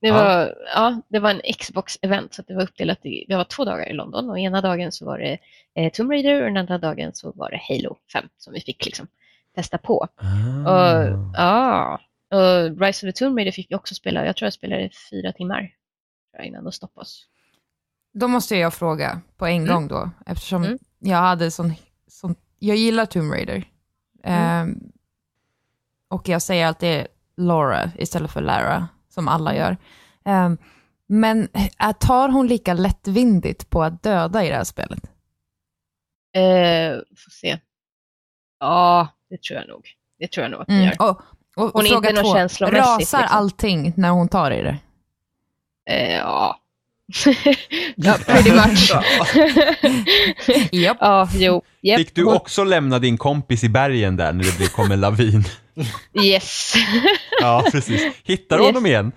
Det Ja. var, ja, det var en Xbox-event så det var uppdelat i, det var två dagar i London och ena dagen så var det eh, Tomb Raider och den andra dagen så var det Halo 5 som vi fick liksom testa på. Ah. Och, ja, och Rise of the Tomb Raider fick vi också spela, jag tror jag spelade i fyra timmar innan de stoppade oss. Då måste jag fråga på en Mm. gång då, eftersom Mm. jag hade sån, sån... Jag gillar Tomb Raider. Mm. Ehm, och jag säger alltid Laura istället för Lara, som alla Mm. gör. Ehm, men äh, tar hon lika lättvindigt på att döda i det här spelet? Eh, får se. Ja, det tror jag nog. Det tror jag nog att de Mm. gör. Och, och, och Hon är fråga inte någon två, känslomässigt, rasar liksom. allting när hon tar i det? Eh, ja. ja, pretty much. Japp. ja, jo. Yep. Fick du också lämna din kompis i bergen där när det blev- kom en lavin? Yes. Ja, precis. Hittar du Yes. honom igen?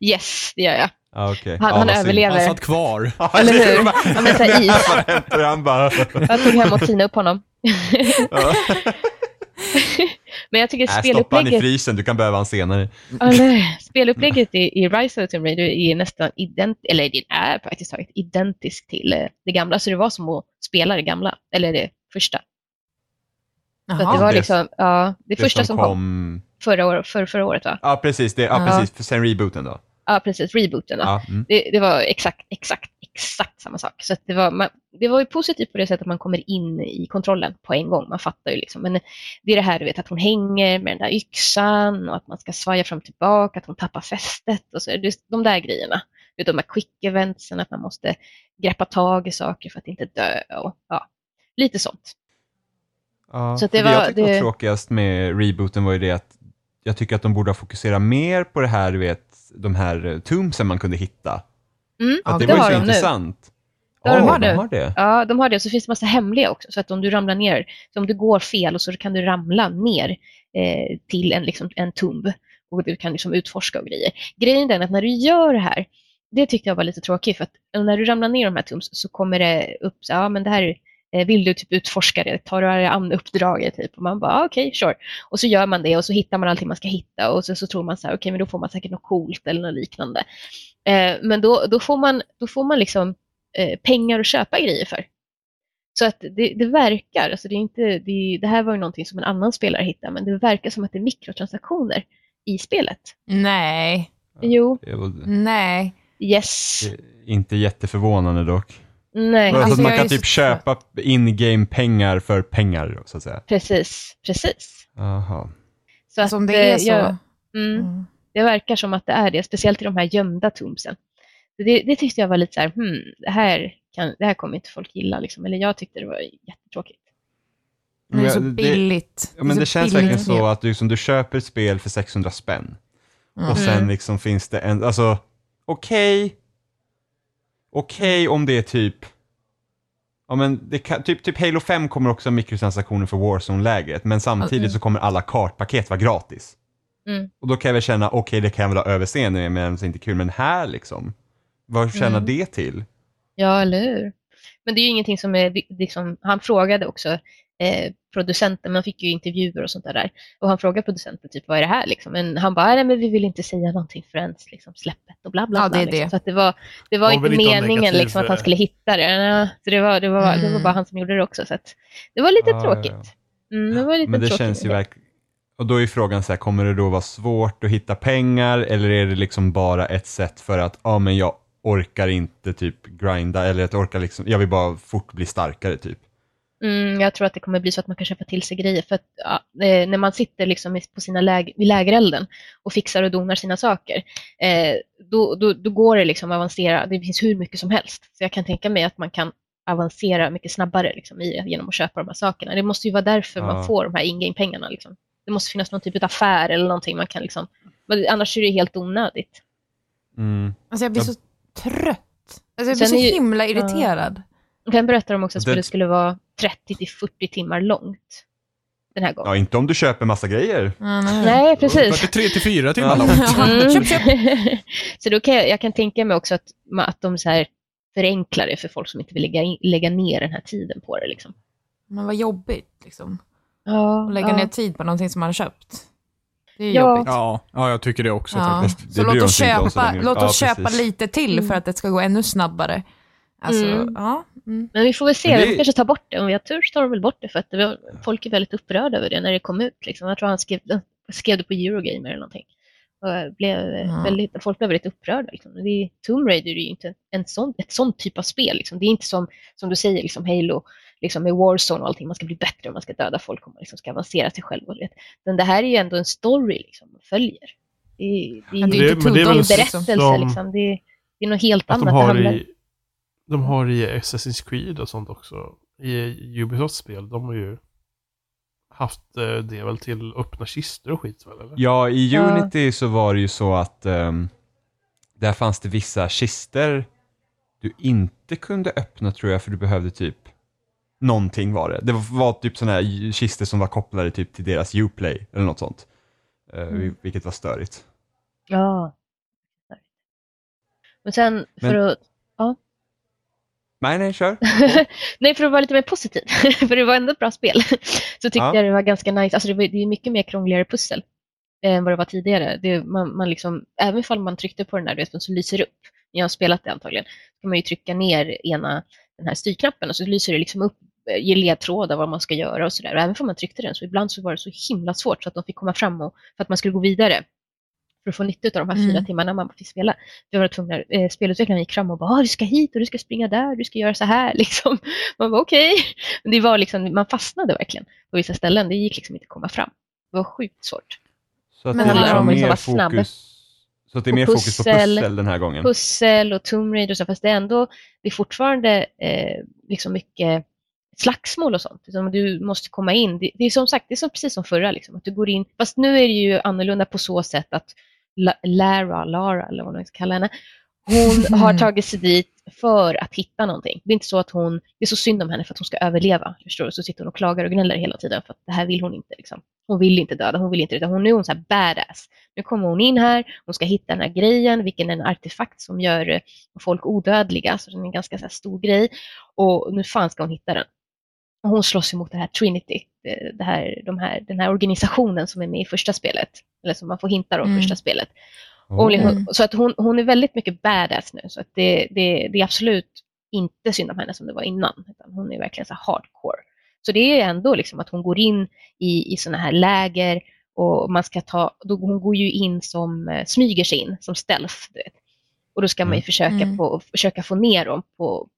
yes, det gör jag. Ja, okej. Han, ja, han överlever. Han satt kvar. Ja, Eller hur? det var- Ja, men så här is. Han bara... Jag tog hem och tinade upp honom. Men jag tycker Nej, stoppa han i spelupplägget, frysen, du kan behöva han senare. eller, spelupplägget i, i Rise of the Tomb Raider är nästan ident, eller det är praktiskt taget identiskt till eh, det gamla. Så det var som att spela det gamla, eller det första. Så att det var det- liksom, ja, det, Det första som kom, förra, år, för, förra året va? Ja, precis. Det, ja, Ja. precis. För sen rebooten då. Ja, precis. Rebooten. Ja. Mm. Det, det var exakt, exakt, exakt samma sak. Så det, var, man, det var ju positivt på det sättet att man kommer in i kontrollen på en gång. Man fattar ju liksom. Men det är det här du vet att hon hänger med den där yxan och att man ska svaja fram och tillbaka, att hon tappar fästet och så. Det, de där grejerna. De här quick eventsen, att man måste greppa tag i saker för att inte dö och ja, lite sånt. Ja, Så det det jag var- tyckte det- var tråkigast med rebooten var ju det att jag tycker att de borde ha fokuserat mer på det här, du vet, de här eh, tombsen man kunde hitta. Mm, Att det det var ju så nu. intressant. Ja, de har de har det. Ja, de har det. Så finns det massa hemliga också. Så att om du ramlar ner, så om du går fel och så kan du ramla ner eh, till en, liksom, en tumb och du kan liksom utforska och grejer. Grejen är att när du gör det här, det tyckte jag var lite tråkigt för att när du ramlar ner de här tums så kommer det upp, så, ja men det här vill du typ utforska det, tar du an uppdraget typ och man bara ah, okej, sure. Och så gör man det och så hittar man allting man ska hitta och så, så tror man så här okej men då får man säkert något coolt eller något liknande. Eh, men då, då, får man, då får man liksom eh, pengar att köpa grejer för. Så att det, det verkar, alltså det, är inte, det, det här var ju någonting som en annan spelare hittade, men det verkar som att det är mikrotransaktioner i spelet. Nej, Jo, nej. yes, inte jätteförvånande dock. Nej, Alltså, Alltså, att man kan är typ så köpa in-game pengar för pengar, så att säga. precis, precis. Aha. Så Alltså, om att, det är eh, så. jag- mm, Mm. det verkar som att det är det, speciellt i de här gömda tombsen. Så Det, det tyckte jag var lite så här, hmm, det här, kan, det här kommer inte folk gilla, liksom. eller jag tyckte det var jättetråkigt. Men det är så det- billigt. Ja, men är det så känns billigt verkligen så att du, som du köper ett spel för 600 spänn Mm. och sen liksom finns det en, alltså okej, okej om det är typ, ja men kan, typ, typ Halo 5 kommer också ha mikrotransaktioner för Warzone-läget, men samtidigt Mm. så kommer alla kartpaket vara gratis. Mm. Och då kan jag väl känna, okej det kan jag väl ha överseende med, men det är inte kul, men här liksom, vad tjänar Mm. det till? Ja, eller hur? Men det är ju ingenting som är, liksom, han frågade också eh, producenten, man fick ju intervjuer och sånt där. Och han frågade producenten typ, vad är det här liksom? Men han bara, nej men vi vill inte säga någonting förrän liksom, släppet och bla bla Ja, bla. det är liksom. det. Så att det var, det var inte meningen liksom, att han eh, skulle hitta det. Så det var, det, var, det var Mm. bara han som gjorde det också. Så att det var lite Ja, tråkigt. Mm, det var lite Men det tråkigt. känns ju verkligen, och då är frågan så här, kommer det då vara svårt att hitta pengar eller är det liksom bara ett sätt för att, ja men jag orkar inte typ grinda eller jag orkar liksom, jag vill bara fort bli starkare typ. Mm, jag tror att det kommer bli så att man kan köpa till sig grejer. För att ja, eh, när man sitter liksom på sina läg vid lägerelden och fixar och donar sina saker, eh, då, då, då går det liksom att avancera. Det finns hur mycket som helst. Så jag kan tänka mig att man kan avancera mycket snabbare liksom, i, genom att köpa de här sakerna. Det måste ju vara därför Ja. man får de här in-game-pengarna. Liksom. Det måste finnas någon typ av affär eller någonting man kan liksom, annars är det helt onödigt. Mm. Alltså jag blir så trött. Alltså jag blir Sen så är ju- himla irriterad. Sen berättar de också att Det- spelet skulle vara 30-40 timmar långt den här gången. Ja, inte om du köper massa grejer. Mm, nej. Nej, precis. 43 till 4 timmar långt. Mm. Köp, köp. så då kan jag, jag kan tänka mig också att, att de så här förenklar det för folk som inte vill lägga, in, lägga ner den här tiden på det. Liksom. Men vad jobbigt liksom. Ja, Att lägga ja. ner tid på någonting som man har köpt. Det är Ja. jobbigt. Ja, ja, jag tycker det också Ja. faktiskt. Det Så låt oss köpa, låt Ja, oss köpa lite till för att det ska gå ännu snabbare. Alltså, Mm. ja. Mm. Men vi får väl se, det- de kanske tar bort det. Om vi har tur så tar de väl bort det för att var, folk är väldigt upprörda över det när det kom ut. Liksom. Jag tror han skrev, skrev det på Eurogamer eller någonting. Och blev Ja. väldigt, folk blev väldigt upprörda. Liksom. Det är, Tomb Raider är ju inte en sån, ett sånt typ av spel. Liksom. Det är inte som, som du säger, liksom Halo liksom med Warzone och allting. Man ska bli bättre och man ska döda folk och man liksom ska avancera sig själv. Och, vet. Men det här är ju ändå en story liksom, man följer. Det är, det är, Men det är det inte en berättelse. Liksom. Det, är, det är något helt Att de annat. Det har handlar- i, de har i Assassin's Creed och sånt också. I Ubisofts spel, de har ju haft eh, det väl till öppna kistor och skit väl? Eller? Ja, i Ja. Unity så var det ju så att ehm, där fanns det vissa kister du inte kunde öppna tror jag för du behövde typ någonting var det. Det var, typ sådana här kister som var kopplade typ till deras Uplay eller något sånt. Eh, Mm. Vilket var störigt. Ja. Men sen för Men- att... Nej, nej, kör. Nej, för att vara lite mer positiv, för det var ändå ett bra spel, så tyckte Ja. jag det var ganska nice. Alltså det, var, det är mycket mer krångligare pussel än vad det var tidigare. Det, man, man liksom, även ifall man tryckte på den du vet, så lyser det upp. Jag har spelat det antagligen. kan man ju trycka ner ena den här styrknappen och så lyser det liksom upp, eh, ger ledtrådar vad man ska göra och sådär. Och även om man tryckte den så ibland så var det så himla svårt så att de fick komma fram och, för att man skulle gå vidare för att få nytta av de här Mm. fyra timmarna man fick spela. Vi var tvungna, eh, spelutvecklaren gick fram och bara, ah, du ska hit och du ska springa där, du ska göra så här liksom. Man var okej. Men det var liksom, man fastnade verkligen på vissa ställen. Det gick liksom inte att komma fram. Det var sjukt svårt. Så att Men det är handlar det liksom om att mer vara snabb? fokus så att det är mer fokus på pussel. pussel den här gången. Pussel och Tomb Raider och så, fast det är ändå, det är fortfarande eh, liksom mycket slagsmål och sånt. Liksom du måste komma in. Det, det är som sagt, det är som, precis som förra, liksom, att du går in. Fast nu är det ju annorlunda på så sätt att Lara, Lara eller vad man ska kalla henne, hon har tagit sig dit för att hitta någonting. Det är inte så att hon, det är så synd om henne för att hon ska överleva. Förstår du? Så sitter hon och klagar och gnäller hela tiden för att det här vill hon inte. Liksom. Hon vill inte döda, hon vill inte det. Hon, nu är hon så här badass. Nu kommer hon in här, hon ska hitta den här grejen, vilken är en artefakt som gör eh, folk odödliga, så den är en ganska så stor grej. Och nu fan ska hon hitta den. Hon slåss emot det här Trinity, det, det här, de här, den här organisationen som är med i första spelet. Eller som man får hintar om i Mm. första spelet. Mm. så att hon, hon är väldigt mycket badass nu. Så att det, det, det är absolut inte synd om henne som det var innan. Utan hon är verkligen så hardcore. Så det är ändå liksom att hon går in i, i sådana här läger och man ska ta, då, hon går ju in som, eh, smyger sig in som stealth. Du vet. Och då ska man ju Mm. försöka, Mm. på, försöka få ner dem på,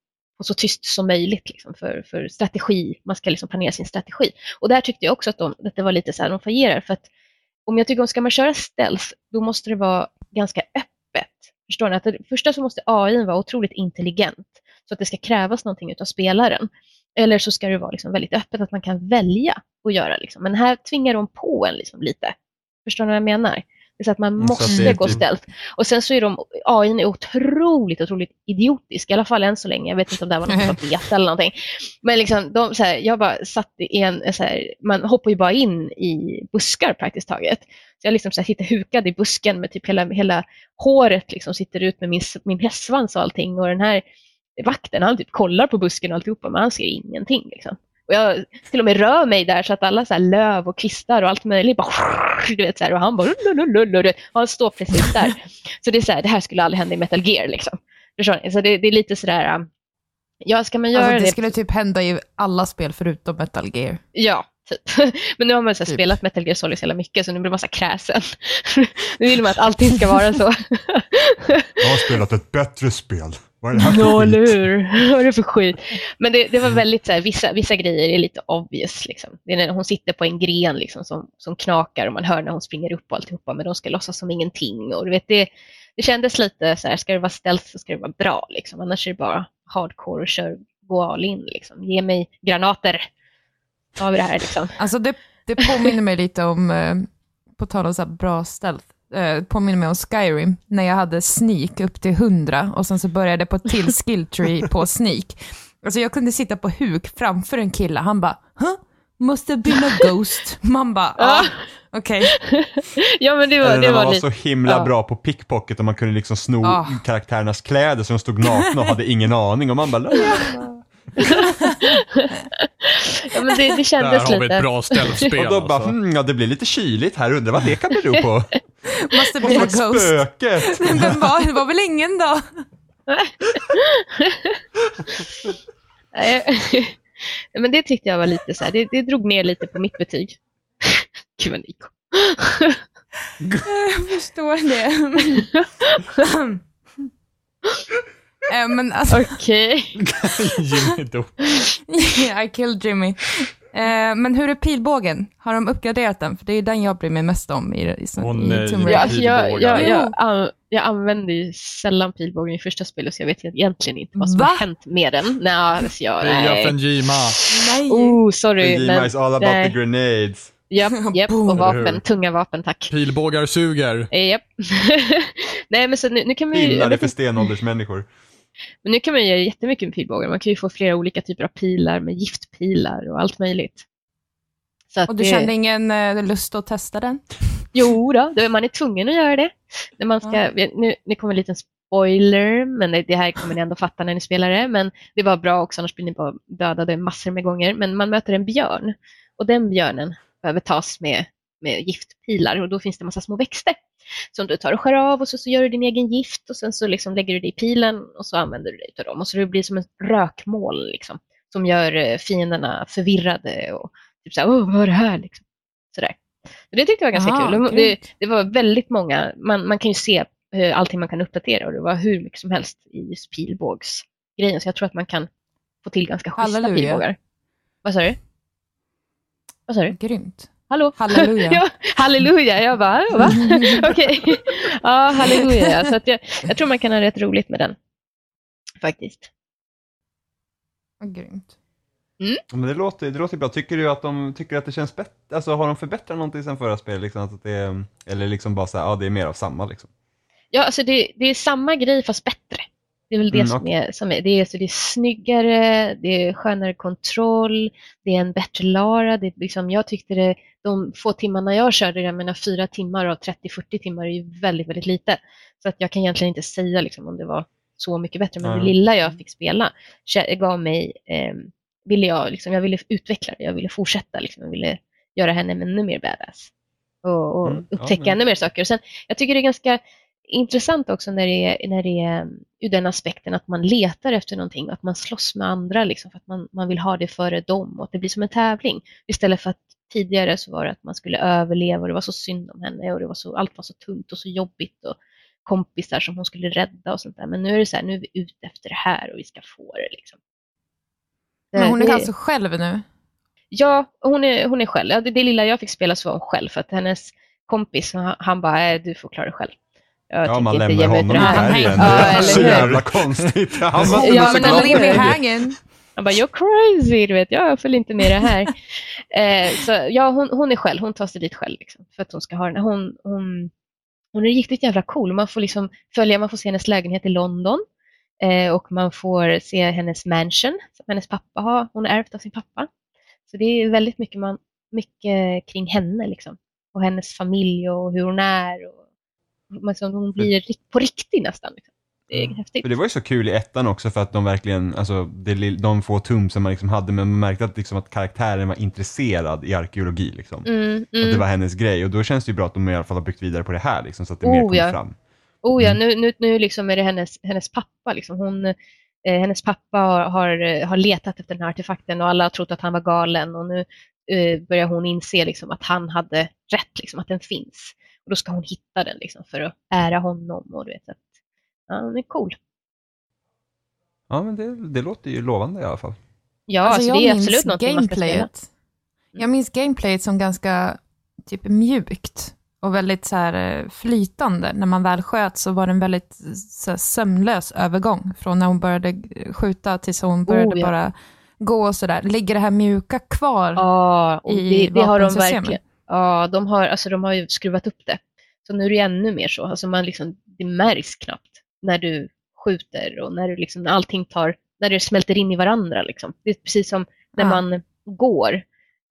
och så tyst som möjligt liksom, för, för strategi. Man ska liksom planera sin strategi. Och där tyckte jag också att, de, att det var lite så här, de fajerar För att om jag tycker om ska man köra stealth, då måste det vara ganska öppet. Förstår ni? Att det, första så måste AI vara otroligt intelligent så att det ska krävas någonting av spelaren. Eller så ska det vara liksom väldigt öppet att man kan välja att göra. Liksom. Men här tvingar de på en liksom lite. Förstår ni vad jag menar? Det så att man Mm, så måste det är gå typ- stealth. Och sen så är de, AI är otroligt, otroligt idiotisk. I alla fall än så länge. Jag vet inte om det här var något av beta eller någonting. Men liksom, de, så här, jag bara satt i en, så här, man hoppar ju bara in i buskar praktiskt taget. Så jag liksom så här, sitter hukad i busken med typ hela, hela håret liksom sitter ut med min, min hästsvans och allting. Och den här vakten, han typ kollar på busken och alltihopa, men han ser ingenting. Liksom. Och jag till och med rör mig där så att alla så här löv och kvistar och allt möjligt bara du vet, så här, och han bara och han står precis där. Så det är så här, det här skulle aldrig hända i Metal Gear liksom. Förstår ni? Så det, det är lite sådär, um, ja ska man göra Alltså, det det? skulle typ hända i alla spel förutom Metal Gear. Ja, typ. Men nu har man så här Typ. spelat Metal Gear Solid så jävla mycket så nu blir man så kräsen. nu vill man att allting ska vara så. Jag har spelat ett bättre spel. Vad är det här Ja, eller skit? hur? Vad är det för skit? Men det, det var väldigt så här, vissa, vissa grejer är lite obvious. Liksom. Det är när hon sitter på en gren liksom, som, som knakar och man hör när hon springer upp och alltihopa, men de ska låtsas som ingenting. Och du vet, det, det kändes lite så här, ska det vara stealth så ska det vara bra. Liksom. Annars är det bara hardcore och kör, gå all in. Liksom. Ge mig granater. Då har vi det här liksom. Alltså det, det påminner mig lite om, eh, på tal om så här bra stealth, eh, påminner mig om Skyrim, när jag hade sneak upp till 100 och sen så började jag på ett till skill tree på sneak. Alltså jag kunde sitta på huk framför en kille, han bara, huh? Must have been a ghost. Man bara, ja, ah, okej. Ja, men det var, Eller det när man var var lite... så himla bra på pickpocket och man kunde liksom sno Ah. karaktärernas kläder så de stod nakna och hade ingen aning och man bara ja, men det, det Där kändes har vi lite. ett bra ställspel Och då bara, alltså. hmm, ja det blir lite kyligt här, undrar vad det kan bero på. Måste bli en ghost. spöke? Vem var, det var väl ingen då? Nej, men det tyckte jag var lite så här, det, det drog ner lite på mitt betyg. Gud vad Nico. Jag förstår det. Eh, Men alltså, Okej. Jimmy dog. I killed Jimmy. Eh, Men hur är pilbågen? Har de uppgraderat den? För det är den jag bryr mig mest om i, i, i Hon, eh, Tomb Ja, Raider. alltså jag, jag, jag, jag använder ju sällan pilbågen i första spelet så jag vet egentligen inte vad som Va? har hänt med den. Nej, alltså jag, nej. Fenjima. Nej. Oh, sorry. Jima Men, is all about nej. the grenades. japp, japp, Boom. och vapen, tunga vapen, tack. Pilbågar suger. Eh, Japp. nej, men så nu, nu kan Pilar är vet för stenåldersmänniskor. Men nu kan man göra jättemycket med pilbågar. Man kan ju få flera olika typer av pilar med giftpilar och allt möjligt. Och du det- kände ingen eh, lust att testa den? Jo då, man är tvungen att göra det. När man ska, nu, nu kommer en liten spoiler, men det, det här kommer ni ändå fatta när ni spelar det. Men det var bra också, annars blir ni bara dödade massor med gånger. Men man möter en björn och den björnen behöver tas med, med giftpilar och då finns det en massa små växter som du tar och skär av och så, så gör du din egen gift och sen så liksom lägger du det i pilen och så använder du dig av dem. Och så det blir som ett rökmoln liksom, som gör eh, fienderna förvirrade och typ såhär, åh vad är det här? Liksom. Sådär. Så det tyckte jag var ganska Aha, kul. Det, det var väldigt många, man, man kan ju se eh, allting man kan uppdatera och det var hur mycket som helst i pilbågsgrejen. Så jag tror att man kan få till ganska schyssta Halleluja. pilbågar. Vad sa du? Vad sa du? Grymt. Hallå? Halleluja. ja, halleluja. Jag bara, va? Okej. Ja, halleluja. ja. Så att jag, jag tror man kan ha rätt roligt med den. Faktiskt. Vad Grymt. Ja, Men det låter, det låter bra. Tycker du att de tycker att det känns bättre? Alltså har de förbättrat någonting sen förra spelet? Liksom, att det är, eller liksom bara så här, ja det är mer av samma liksom? Ja, alltså det, det är samma grej fast bättre. Det är väl det Mm, som, är, som är, det är, så det är snyggare, det är skönare kontroll, det är en bättre Lara. Det är liksom, jag tyckte det, de få timmarna jag körde, jag menar fyra timmar av 30-40 timmar är ju väldigt, väldigt lite. Så att jag kan egentligen inte säga liksom, om det var så mycket bättre, men det Nej. lilla jag fick spela gav mig, eh, ville jag, liksom, jag ville utveckla det, jag ville fortsätta, liksom, jag ville göra henne ännu mer badass. Och, och Mm, ja, upptäcka men- ännu mer saker. Och sen, jag tycker det är ganska intressant också när det är, när det är ur den aspekten att man letar efter någonting, att man slåss med andra liksom, för att man, man vill ha det före dem och att det blir som en tävling. Istället för att tidigare så var det att man skulle överleva och det var så synd om henne och det var så, allt var så tungt och så jobbigt och kompisar som hon skulle rädda och sånt där. Men nu är det så här, nu är vi ute efter det här och vi ska få det liksom. Men hon är alltså själv nu? Ja, hon är, hon är själv. Det, det lilla jag fick spela så var hon själv för att hennes kompis, han bara, äh, du får klara dig själv. Jag Ja, man lämnar honom i bergen. Ja, Det är så jävla konstigt. Han var Ja, men i det. hanging. Han bara, you're crazy, du vet, jag följer inte med det här. eh, så ja, hon, hon är själv, hon tar sig dit själv liksom, för att hon ska ha den. Hon, hon, hon är riktigt jävla cool. Man får liksom följa, man får se hennes lägenhet i London eh, och man får se hennes mansion som hennes pappa har. Hon har ärvt av sin pappa. Så det är väldigt mycket, man, mycket kring henne liksom. Och hennes familj och hur hon är. Och, så hon blir ri- på riktigt nästan. Liksom. Det är Mm. häftigt. För det var ju så kul i ettan också för att de verkligen, alltså det, de få tum som man liksom hade, men man märkte att, liksom, att karaktären var intresserad i arkeologi liksom. Mm, Att det mm. var hennes grej och då känns det ju bra att de i alla fall har byggt vidare på det här liksom, så att det mer Oh, kommer ja. fram. Oh ja, Mm. nu, nu, nu liksom är det hennes, hennes pappa. Liksom. Hon, eh, hennes pappa har, har, har letat efter den här artefakten och alla har trott att han var galen och nu eh, börjar hon inse liksom, att han hade rätt, liksom, att den finns. Och då ska hon hitta den liksom, för att ära honom. Och, du vet, att, ja, hon är cool. Ja men det, det låter ju lovande i alla fall. Ja, Alltså, alltså, jag det är minns absolut något man ska spela. gameplayet. Jag minns gameplayet som ganska typ mjukt och väldigt så här eh, flytande. När man väl sköt så var det en väldigt så här, sömnlös övergång från när hon började skjuta tills hon började Oh, ja. bara gå och sådär. Ligger det här mjuka kvar? Ja, och i det, det har de verkligen. Ja, de har, alltså, de har ju skruvat upp det. Så nu är det ännu mer så. Alltså, man liksom, det märks knappt när du skjuter och när, du liksom, när allting tar, när det smälter in i varandra. Liksom. Det är precis som när Ja. man går.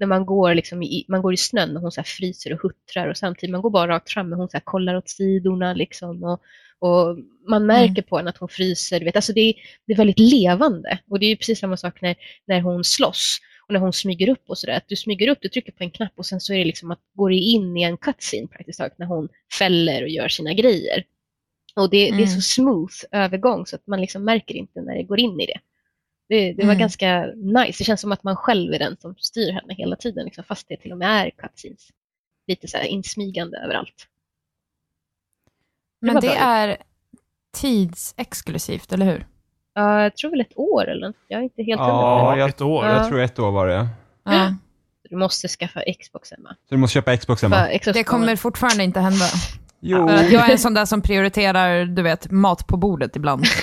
När man går, liksom i, man går i snön och hon så fryser och huttrar och samtidigt man går bara rakt fram men hon så kollar åt sidorna liksom och, och man märker på henne att hon fryser. Du vet. Alltså det, är, det är väldigt levande och det är precis samma sak när, när hon slåss Och när hon smyger upp och sådär, att du smyger upp, du trycker på en knapp och sen så är det liksom att går det in i en cutscene praktiskt taget när hon fäller och gör sina grejer. Och det, det är så Mm. smooth övergång så att man liksom märker inte när det går in i det. Det, det var Mm. ganska nice. Det känns som att man själv är den som styr henne hela tiden, liksom, fast det till och med är cutscenes. Lite så här insmygande överallt. Men det bra. är tidsexklusivt, eller hur? Ja, jag tror väl ett år eller. Jag är inte helt. Ja, Ja, jag, ett år. jag tror ett år var det. Ja. Du måste skaffa Xbox hemma. Så du måste köpa Xbox hemma? Xbox Det kommer fortfarande inte hända. Jo. Jag är en sån där som prioriterar, du vet, mat på bordet ibland.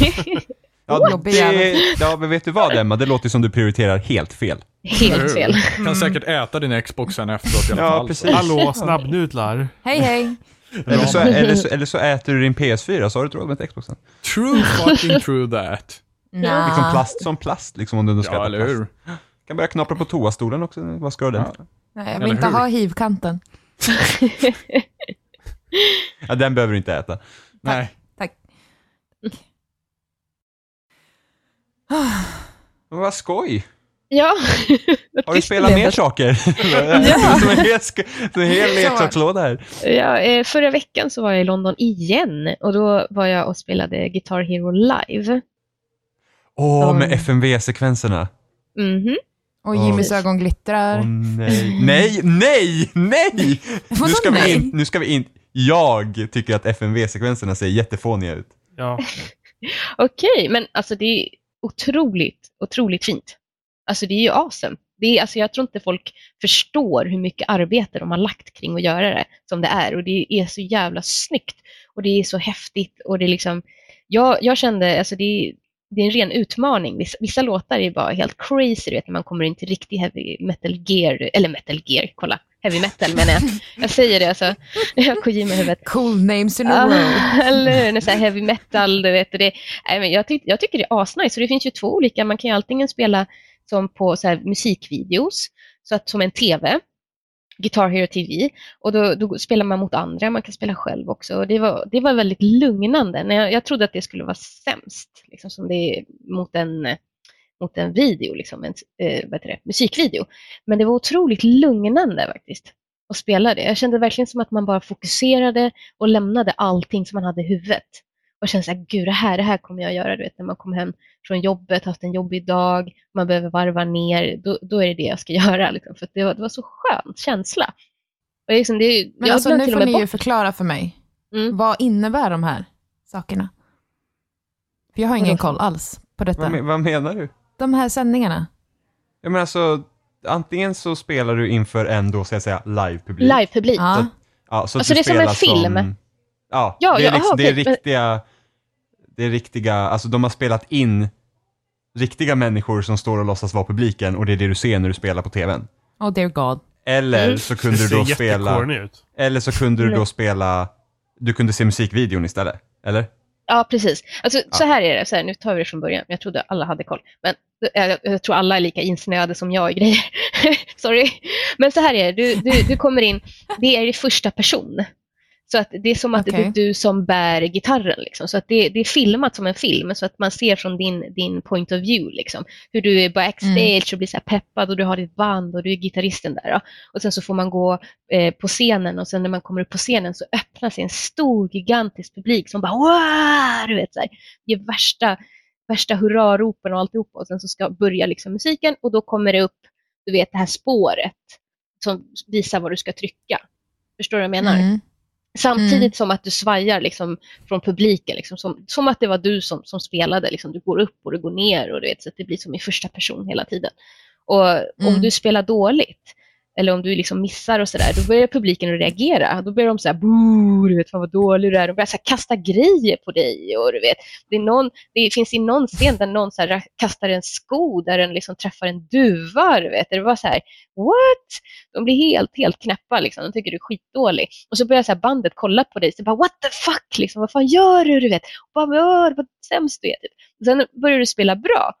Ja, det, ja, men vet du vad Emma? Det låter som du prioriterar helt fel. Helt fel. Kan säkert äta din Xbox sen efteråt i alla Ja, fall. precis. Hallå, snabbnudlar. Hej, hej. Eller så, eller, så, eller så äter du din PS4, så har du inte råd med ett Xbox sen. True fucking true that. Nah. Liksom plast som plast, liksom om du ska Ja, äta eller plast. hur? Kan börja knapra på toastolen också, vad ska du den? Ja. Nej, jag vill inte ha hivkanten. Ja, den behöver du inte äta. Nej. Tack. Men vad skoj! Ja. Har du spelat mer saker? Ja. Som en hel, sk- som en hel leksakslåda här. Ja, eh, förra veckan så var jag i London igen och då var jag och spelade Guitar Hero live. Åh, med Mm. FMV-sekvenserna. Mhm. Och Jimmys ögon glittrar. Åh nej, nej, nej, nej! Nu ska, vi nej? in, nu ska vi in. Jag tycker att FMV-sekvenserna ser jättefåniga ut. Ja. Okej, men alltså det är otroligt, otroligt fint. Alltså det är ju awesome. Det är, alltså jag tror inte folk förstår hur mycket arbete de har lagt kring att göra det som det är och det är så jävla snyggt och det är så häftigt och det är liksom, jag, jag kände, alltså det är, det är en ren utmaning. Vissa, vissa låtar är bara helt crazy, du vet när man kommer in till riktig heavy metal gear, eller metal gear, kolla, heavy metal menar jag. Jag säger det alltså, jag har Kojima i huvudet. Cool names in a Ja, row. eller hur? Så heavy metal, du vet. Det, nej, men jag, tyck, jag tycker det är asnice. Så det finns ju två olika. Man kan ju antingen spela som på så här musikvideos, så att, som en TV, Guitar Hero TV, och då, då spelar man mot andra. Man kan spela själv också. Och det, var, det var väldigt lugnande. Jag, jag trodde att det skulle vara sämst, liksom som det är mot en, mot en video, liksom, en eh, vad heter det, musikvideo. Men det var otroligt lugnande faktiskt att spela det. Jag kände verkligen som att man bara fokuserade och lämnade allting som man hade i huvudet. Och kände såhär, gud det här, det här kommer jag göra, du vet, när man kommer hem från jobbet, haft en jobbig dag, man behöver varva ner, då, då är det det jag ska göra. Liksom, för det, var, det var så skönt känsla. Och liksom, det, Men jag alltså nu får ni ju förklara för mig. Mm. Vad innebär de här sakerna? För jag har ingen koll alls på Vad, detta. me- vad menar du? De här sändningarna. Jag menar alltså, antingen så spelar du inför en då, så att säga, live-publik. Live-publik. Ja. Ja, så Alltså, det är som en film. ja, Ja, det är, ja, liksom, aha, det är riktiga, det är riktiga, alltså de har spelat in riktiga människor som står och låtsas vara publiken och det är det du ser när du spelar på tvn. Oh dear god. Eller Mm. så kunde du då spela, ut. eller så kunde du då spela, du kunde se musikvideon istället, eller? Ja, precis. Alltså, Så här är det, så här, nu tar vi det från början. Jag trodde alla hade koll. Men jag, jag tror alla är lika insnöade som jag i grejer. Sorry. Men så här är det, du, du, du kommer in, det är i första person. Så att det är som att det Okej. är du som bär gitarren. Liksom. Så att det, det är filmat som en film, så att man ser från din, din point of view. Liksom. Hur du är backstage och blir så peppad och du har ditt band och du är gitarristen där. Då. Och sen så får man gå eh, på scenen och sen när man kommer upp på scenen så öppnar sig en stor gigantisk publik som bara wow! Du vet, så här, ger värsta, värsta hurraropen och alltihopa och sen så ska börja liksom musiken och då kommer det upp du vet det här spåret som visar vad du ska trycka. Förstår du vad jag menar? Mm. Samtidigt som att du svajar liksom från publiken, liksom, som, som att det var du som, som spelade. Liksom. Du går upp och du går ner och du vet, så det blir som i första person hela tiden. Och om Mm. du spelar dåligt, eller om du liksom missar och sådär, då börjar publiken att reagera. Då börjar de säga här, du vet, fan vad dålig du är. De börjar så här, kasta grejer på dig. Och du vet, det, är någon, det finns i någon scen där någon så här, kastar en sko där den liksom träffar en duva. Du vet. Det var så här, what? De blir helt, helt knäppa. Liksom. De tycker du är skitdålig. Och så börjar så här bandet kolla på dig. Så bara, what the fuck? Liksom, vad fan gör du? du vet? Och bara, vad sämst du är. Typ. Och sen börjar du spela bra.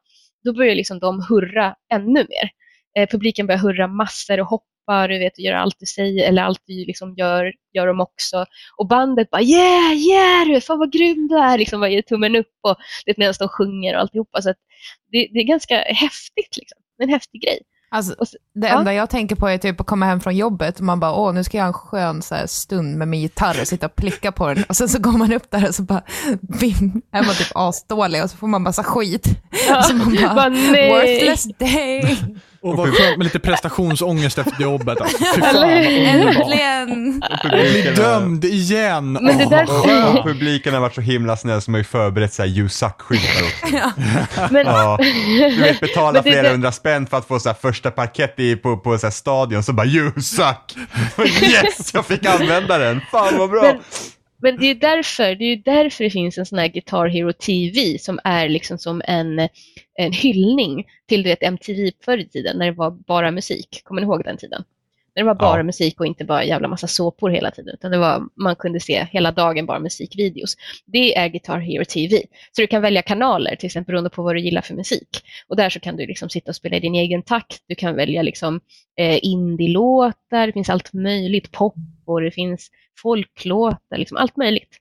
Då börjar liksom de hurra ännu mer. Eh, publiken börjar hurra massor och hoppar du vet, och gör allt du säger, eller allt du liksom gör, gör de också. Och bandet bara yeah, yeah, du vet, fan vad grym du är, liksom bara ger tummen upp och det medan de sjunger och alltihopa. Så det, det är ganska häftigt liksom. Det är en häftig grej. Alltså, Och så- det ja. enda jag tänker på är typ att komma hem från jobbet och man bara, åh, nu ska jag ha en skön så här, stund med min gitarr och sitta och plicka på den. Och sen så går man upp där och så bara, vim, är man typ asdålig och så får man massa skit. Så man bara, Bara, nej. worthless day. Och vad skönt med lite prestationsångest efter jobbet. Alltså. Fy fan, vad underbart. Äntligen! Bli dömd igen. Men det Åh, där- Och, och publiken har varit så himla snäll som har ju förberett så här you suck-skyltar också. Men, Ja, du vet betala Men det- flera det- hundra spänn för att få så här första parkett i, på, på så här stadion, så bara you suck! Yes, jag fick använda den! Fan vad bra! Men- Men det är ju därför det, är ju därför det finns en sån här Guitar Hero TV som är liksom som en, en hyllning till du vet, MTV förr i tiden när det var bara musik. Kommer ni ihåg den tiden? När det var bara Ja. musik och inte bara jävla massa såpor hela tiden. Utan det var, man kunde se hela dagen bara musikvideos. Det är Guitar Hero TV. Så du kan välja kanaler, till exempel beroende på vad du gillar för musik. Och där så kan du liksom sitta och spela i din egen takt. Du kan välja liksom, eh, indie-låtar, det finns allt möjligt, pop och det finns folklåtar, liksom allt möjligt.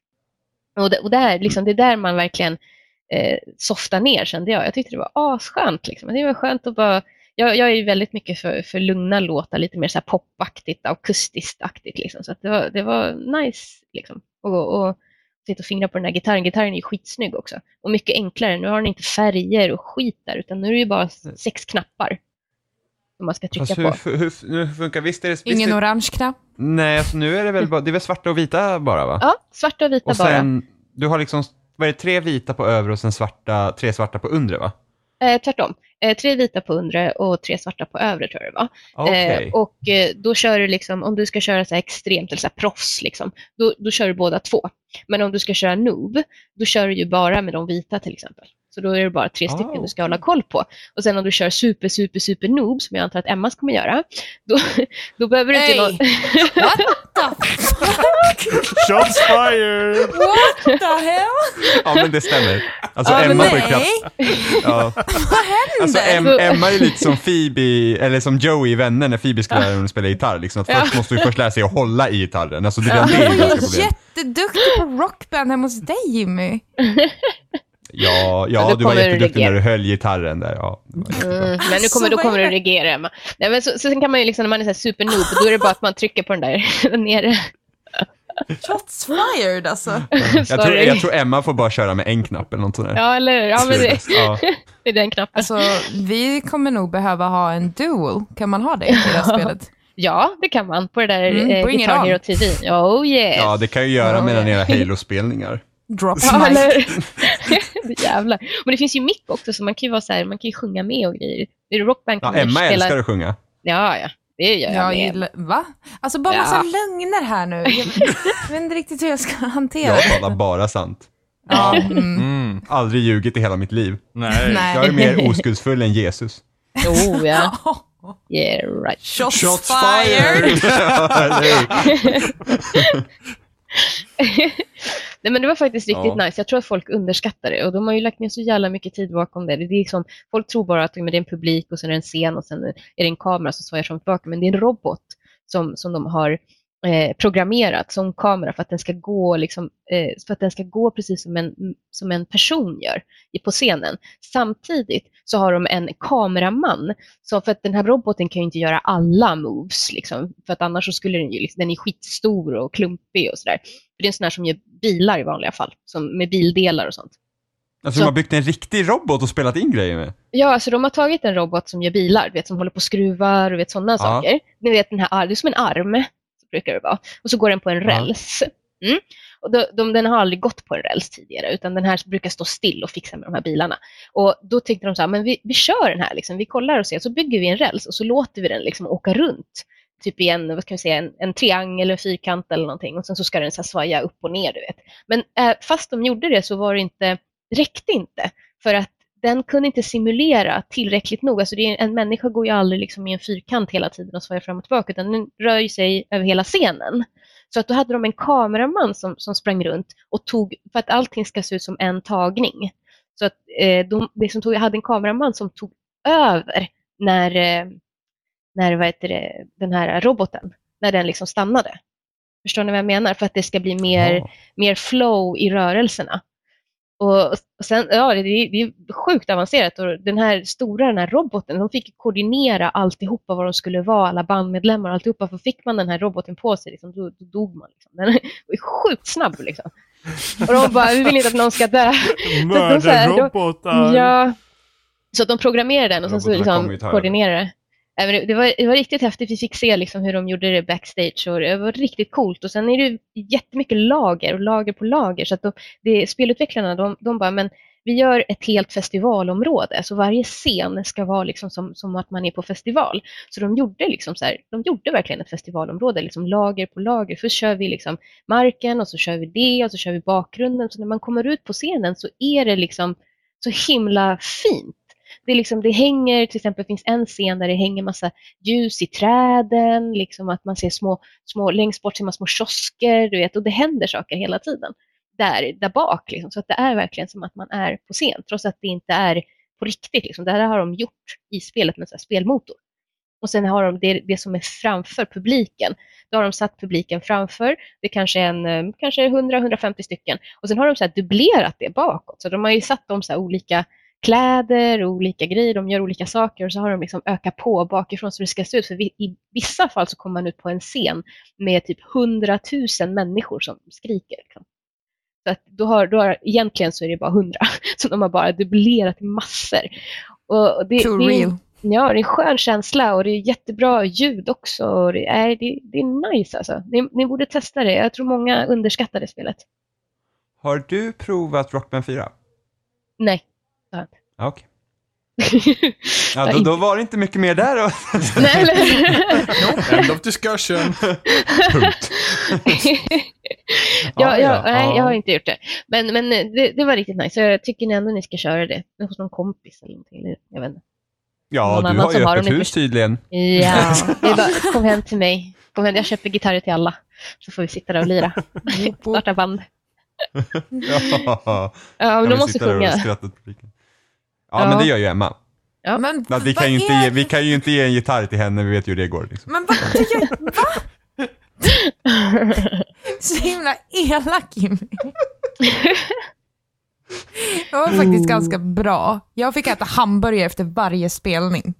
Och det, och där, liksom, det är där man verkligen eh, softar ner kände jag. Jag tyckte det var asskönt. Liksom. Det var skönt att bara, jag, jag är ju väldigt mycket för, för lugna låtar, lite mer så här popaktigt, akustiskt-aktigt. Liksom. Så att det, var, det var nice liksom. och, och sitta och fingra på den här gitarren. Gitarren är ju skitsnygg också. Och mycket enklare. Nu har den inte färger och skit där, utan nu är det ju bara sex knappar som man ska trycka Fast på. hur, hur, hur funkar, visst är det... Visst Ingen är, orange knapp. nej, alltså nu är det väl bara, det är väl svarta och vita bara va? Ja, svarta och vita och bara. sen, du har liksom, vad är det, tre vita på övre och sen svarta, tre svarta på undre va? Eh, tvärtom. Eh, tre vita på undre och tre svarta på övre tror jag det var. Okej. Eh, och eh, då kör du liksom, om du ska köra så extremt eller så proffs, liksom, då, då kör du båda två. Men om du ska köra noob, då kör du ju bara med de vita till exempel. Så då är det bara tre stycken Ah, du ska hålla koll på. Och sen om du kör super, super, super noob, som jag antar att Emma kommer göra, då, då behöver du inte Hey. någon... What the? Shots fired! What the hell? Ja men det stämmer. Alltså Ja, men Emma Nej, får ju knappt, ja. vad Alltså händer? em, Emma är lite som Phoebe, eller som Joey i Vänner när Phoebe ska lära att spela gitarr. Liksom, att först måste du först lära sig att hålla i gitarren. Alltså det är Ja, det är ju ganska problem. jätteduktig på rockband hemma hos dig Jimmy. Ja, Ja, du var jätteduktig när du höll gitarren där. Ja. Mm, men nu kommer, då kommer du det? reagera Emma. Nej, men så, så sen kan man ju liksom, när man är så här super noob, då är det bara att man trycker på den där nere. Shots fired alltså. jag, tror, jag tror Emma får bara köra med en knapp eller något sånt där. Ja, eller? Ja, men det, Ja. det är den knappen. Alltså, vi kommer nog behöva ha en duel. Kan man ha det i det här spelet? Ja, det kan man på det där Mm, eh, Guitar. Hero TV. Oh yes. ja, det kan ju göra Ja, mellan ja. era Halo-spelningar. Drop Ja, mic. eller Jävlar. Men det finns ju mick också, så man kan ju vara så här, man kan ju sjunga med och grejer. I Rockband kan Ja, Emma spela... älskar att sjunga. Ja, ja. Det gör jag Jag med. gillar, va? Alltså bara Ja. massa lögner här nu. Jag, jag vet inte riktigt hur jag ska hantera Jag det. talar bara sant. Ja, mm. Mm. Aldrig ljugit i hela mitt liv. Nej. Nej. Jag är mer oskuldsfull än Jesus. Oh ja. Yeah, right. Shots, Shots fired! Hur? Nej, men det var faktiskt riktigt Ja. nice. Jag tror att folk underskattar det och de har ju lagt ner så jävla mycket tid bakom det. det är liksom, folk tror bara att men det är en publik och sen är det en scen och sen är det en kamera som svajar och tillbaka. Men det är en robot som, som de har eh, programmerat som kamera för att den ska gå, liksom, eh, för att den ska gå precis som en, som en person gör på scenen. Samtidigt så har de en kameraman. Så för att den här roboten kan ju inte göra alla moves, liksom, för att annars så skulle den ju, liksom, den är skitstor och klumpig och sådär. Det är en sån här som gör bilar i vanliga fall, som med bildelar och sånt. Alltså de har byggt en riktig robot och spelat in grejer med. Ja, alltså de har tagit en robot som gör bilar, vet, som håller på och skruvar och vet, sådana saker. Ni vet den här, det är som en arm, så brukar det vara. Och så går den på en Ja. räls. Mm. Och de, de, den har aldrig gått på en räls tidigare, utan den här brukar stå still och fixa med de här bilarna. Och då tänkte de så här, men vi, vi kör den här, liksom. vi kollar och ser, så bygger vi en räls och så låter vi den liksom åka runt. Typ i en, vad ska vi säga, en, en triangel, eller fyrkant eller någonting. Och sen så ska den så svaja upp och ner, du vet. Men eh, fast de gjorde det så var det inte, räckte inte. För att den kunde inte simulera tillräckligt nog. Alltså det är, en människa går ju aldrig liksom i en fyrkant hela tiden och svajar fram och tillbaka, utan den rör ju sig över hela scenen. Så att då hade de en kameraman som, som sprang runt och tog, för att allting ska se ut som en tagning. Så att eh, de, det som tog, jag hade en kameraman som tog över när, eh, när vad heter det, den här roboten, när den liksom stannade. Förstår ni vad jag menar? För att det ska bli mer, Ja. mer flow i rörelserna. Och, sen, ja, det, är- det är sjukt avancerat och den här stora, den här roboten, de fick koordinera alltihopa vad de skulle vara, alla bandmedlemmar och alltihopa, för fick man den här roboten på sig, liksom, då, då dog man. Liksom. Den är sjukt snabb liksom. Och de bara, vi vill inte att någon ska dö. Mördarrobotar. Ja. Så att de programmerade den och sen så liksom koordinerade det. Det, det, var, det var riktigt häftigt. Vi fick se liksom hur de gjorde det backstage och det var riktigt coolt. Och sen är det jättemycket lager och lager på lager. Så att de, det, spelutvecklarna de, de bara, men vi gör ett helt festivalområde. Så varje scen ska vara liksom som, som att man är på festival. Så de gjorde, liksom så här, de gjorde verkligen ett festivalområde, liksom lager på lager. Först kör vi liksom marken och så kör vi det och så kör vi bakgrunden. Så när man kommer ut på scenen så är det liksom så himla fint. Det, är liksom, det hänger, till exempel finns en scen där det hänger massa ljus i träden, liksom att man ser små, små längst bort ser man små kiosker, du vet, och det händer saker hela tiden. Där, där bak, liksom, så att det är verkligen som att man är på scen, trots att det inte är på riktigt. Liksom. Det här har de gjort i spelet med så här spelmotor. Och sen har de det, det som är framför publiken. Då har de satt publiken framför, det kanske är en, eh, kanske 100-150 stycken. Och sen har de så här dubblerat det bakåt. Så de har ju satt dem så här olika kläder och olika grejer, de gör olika saker och så har de liksom ökat på bakifrån så det ska se ut. För vi, i vissa fall så kommer man ut på en scen med typ 100 000 människor som skriker. Liksom. Så att då har, då har, egentligen så är det bara 100, så de har bara dubblerat massor. Och och det, Too det, är- real. Ja, det är en skön känsla och det är jättebra ljud också. Och det, är, det, det är nice alltså. Ni, ni borde testa det. Jag tror många underskattar det spelet. Har du provat Rockman 4? Nej. Ja, Okej. Ja, Ja, då, då var det inte mycket mer där då. Nej, eller? End of discussion. Punkt. ja, Ja, nej, ja. jag har inte gjort det. Men, men det, det var riktigt nice. Så jag tycker ändå ni ska köra det hos någon kompis eller någonting. Jag vet inte. Ja, Någon du har ju öppet hus tydligen. Ja, det är bara, kom hem till mig. Kom hem, jag köper gitarrer till alla. Så får vi sitta där och lira. Starta band. Ja, Ja, men de vi måste sjunga. Ja, Ja. men det gör ju Emma. Ja. Men, Ja, vi, kan ju inte ge, vi kan ju inte ge en gitarr till henne, vi vet ju hur det går. Liksom. Men vad? Va? Så himla elak Jimmy. Det var faktiskt ganska bra. Jag fick äta hamburgare efter varje spelning.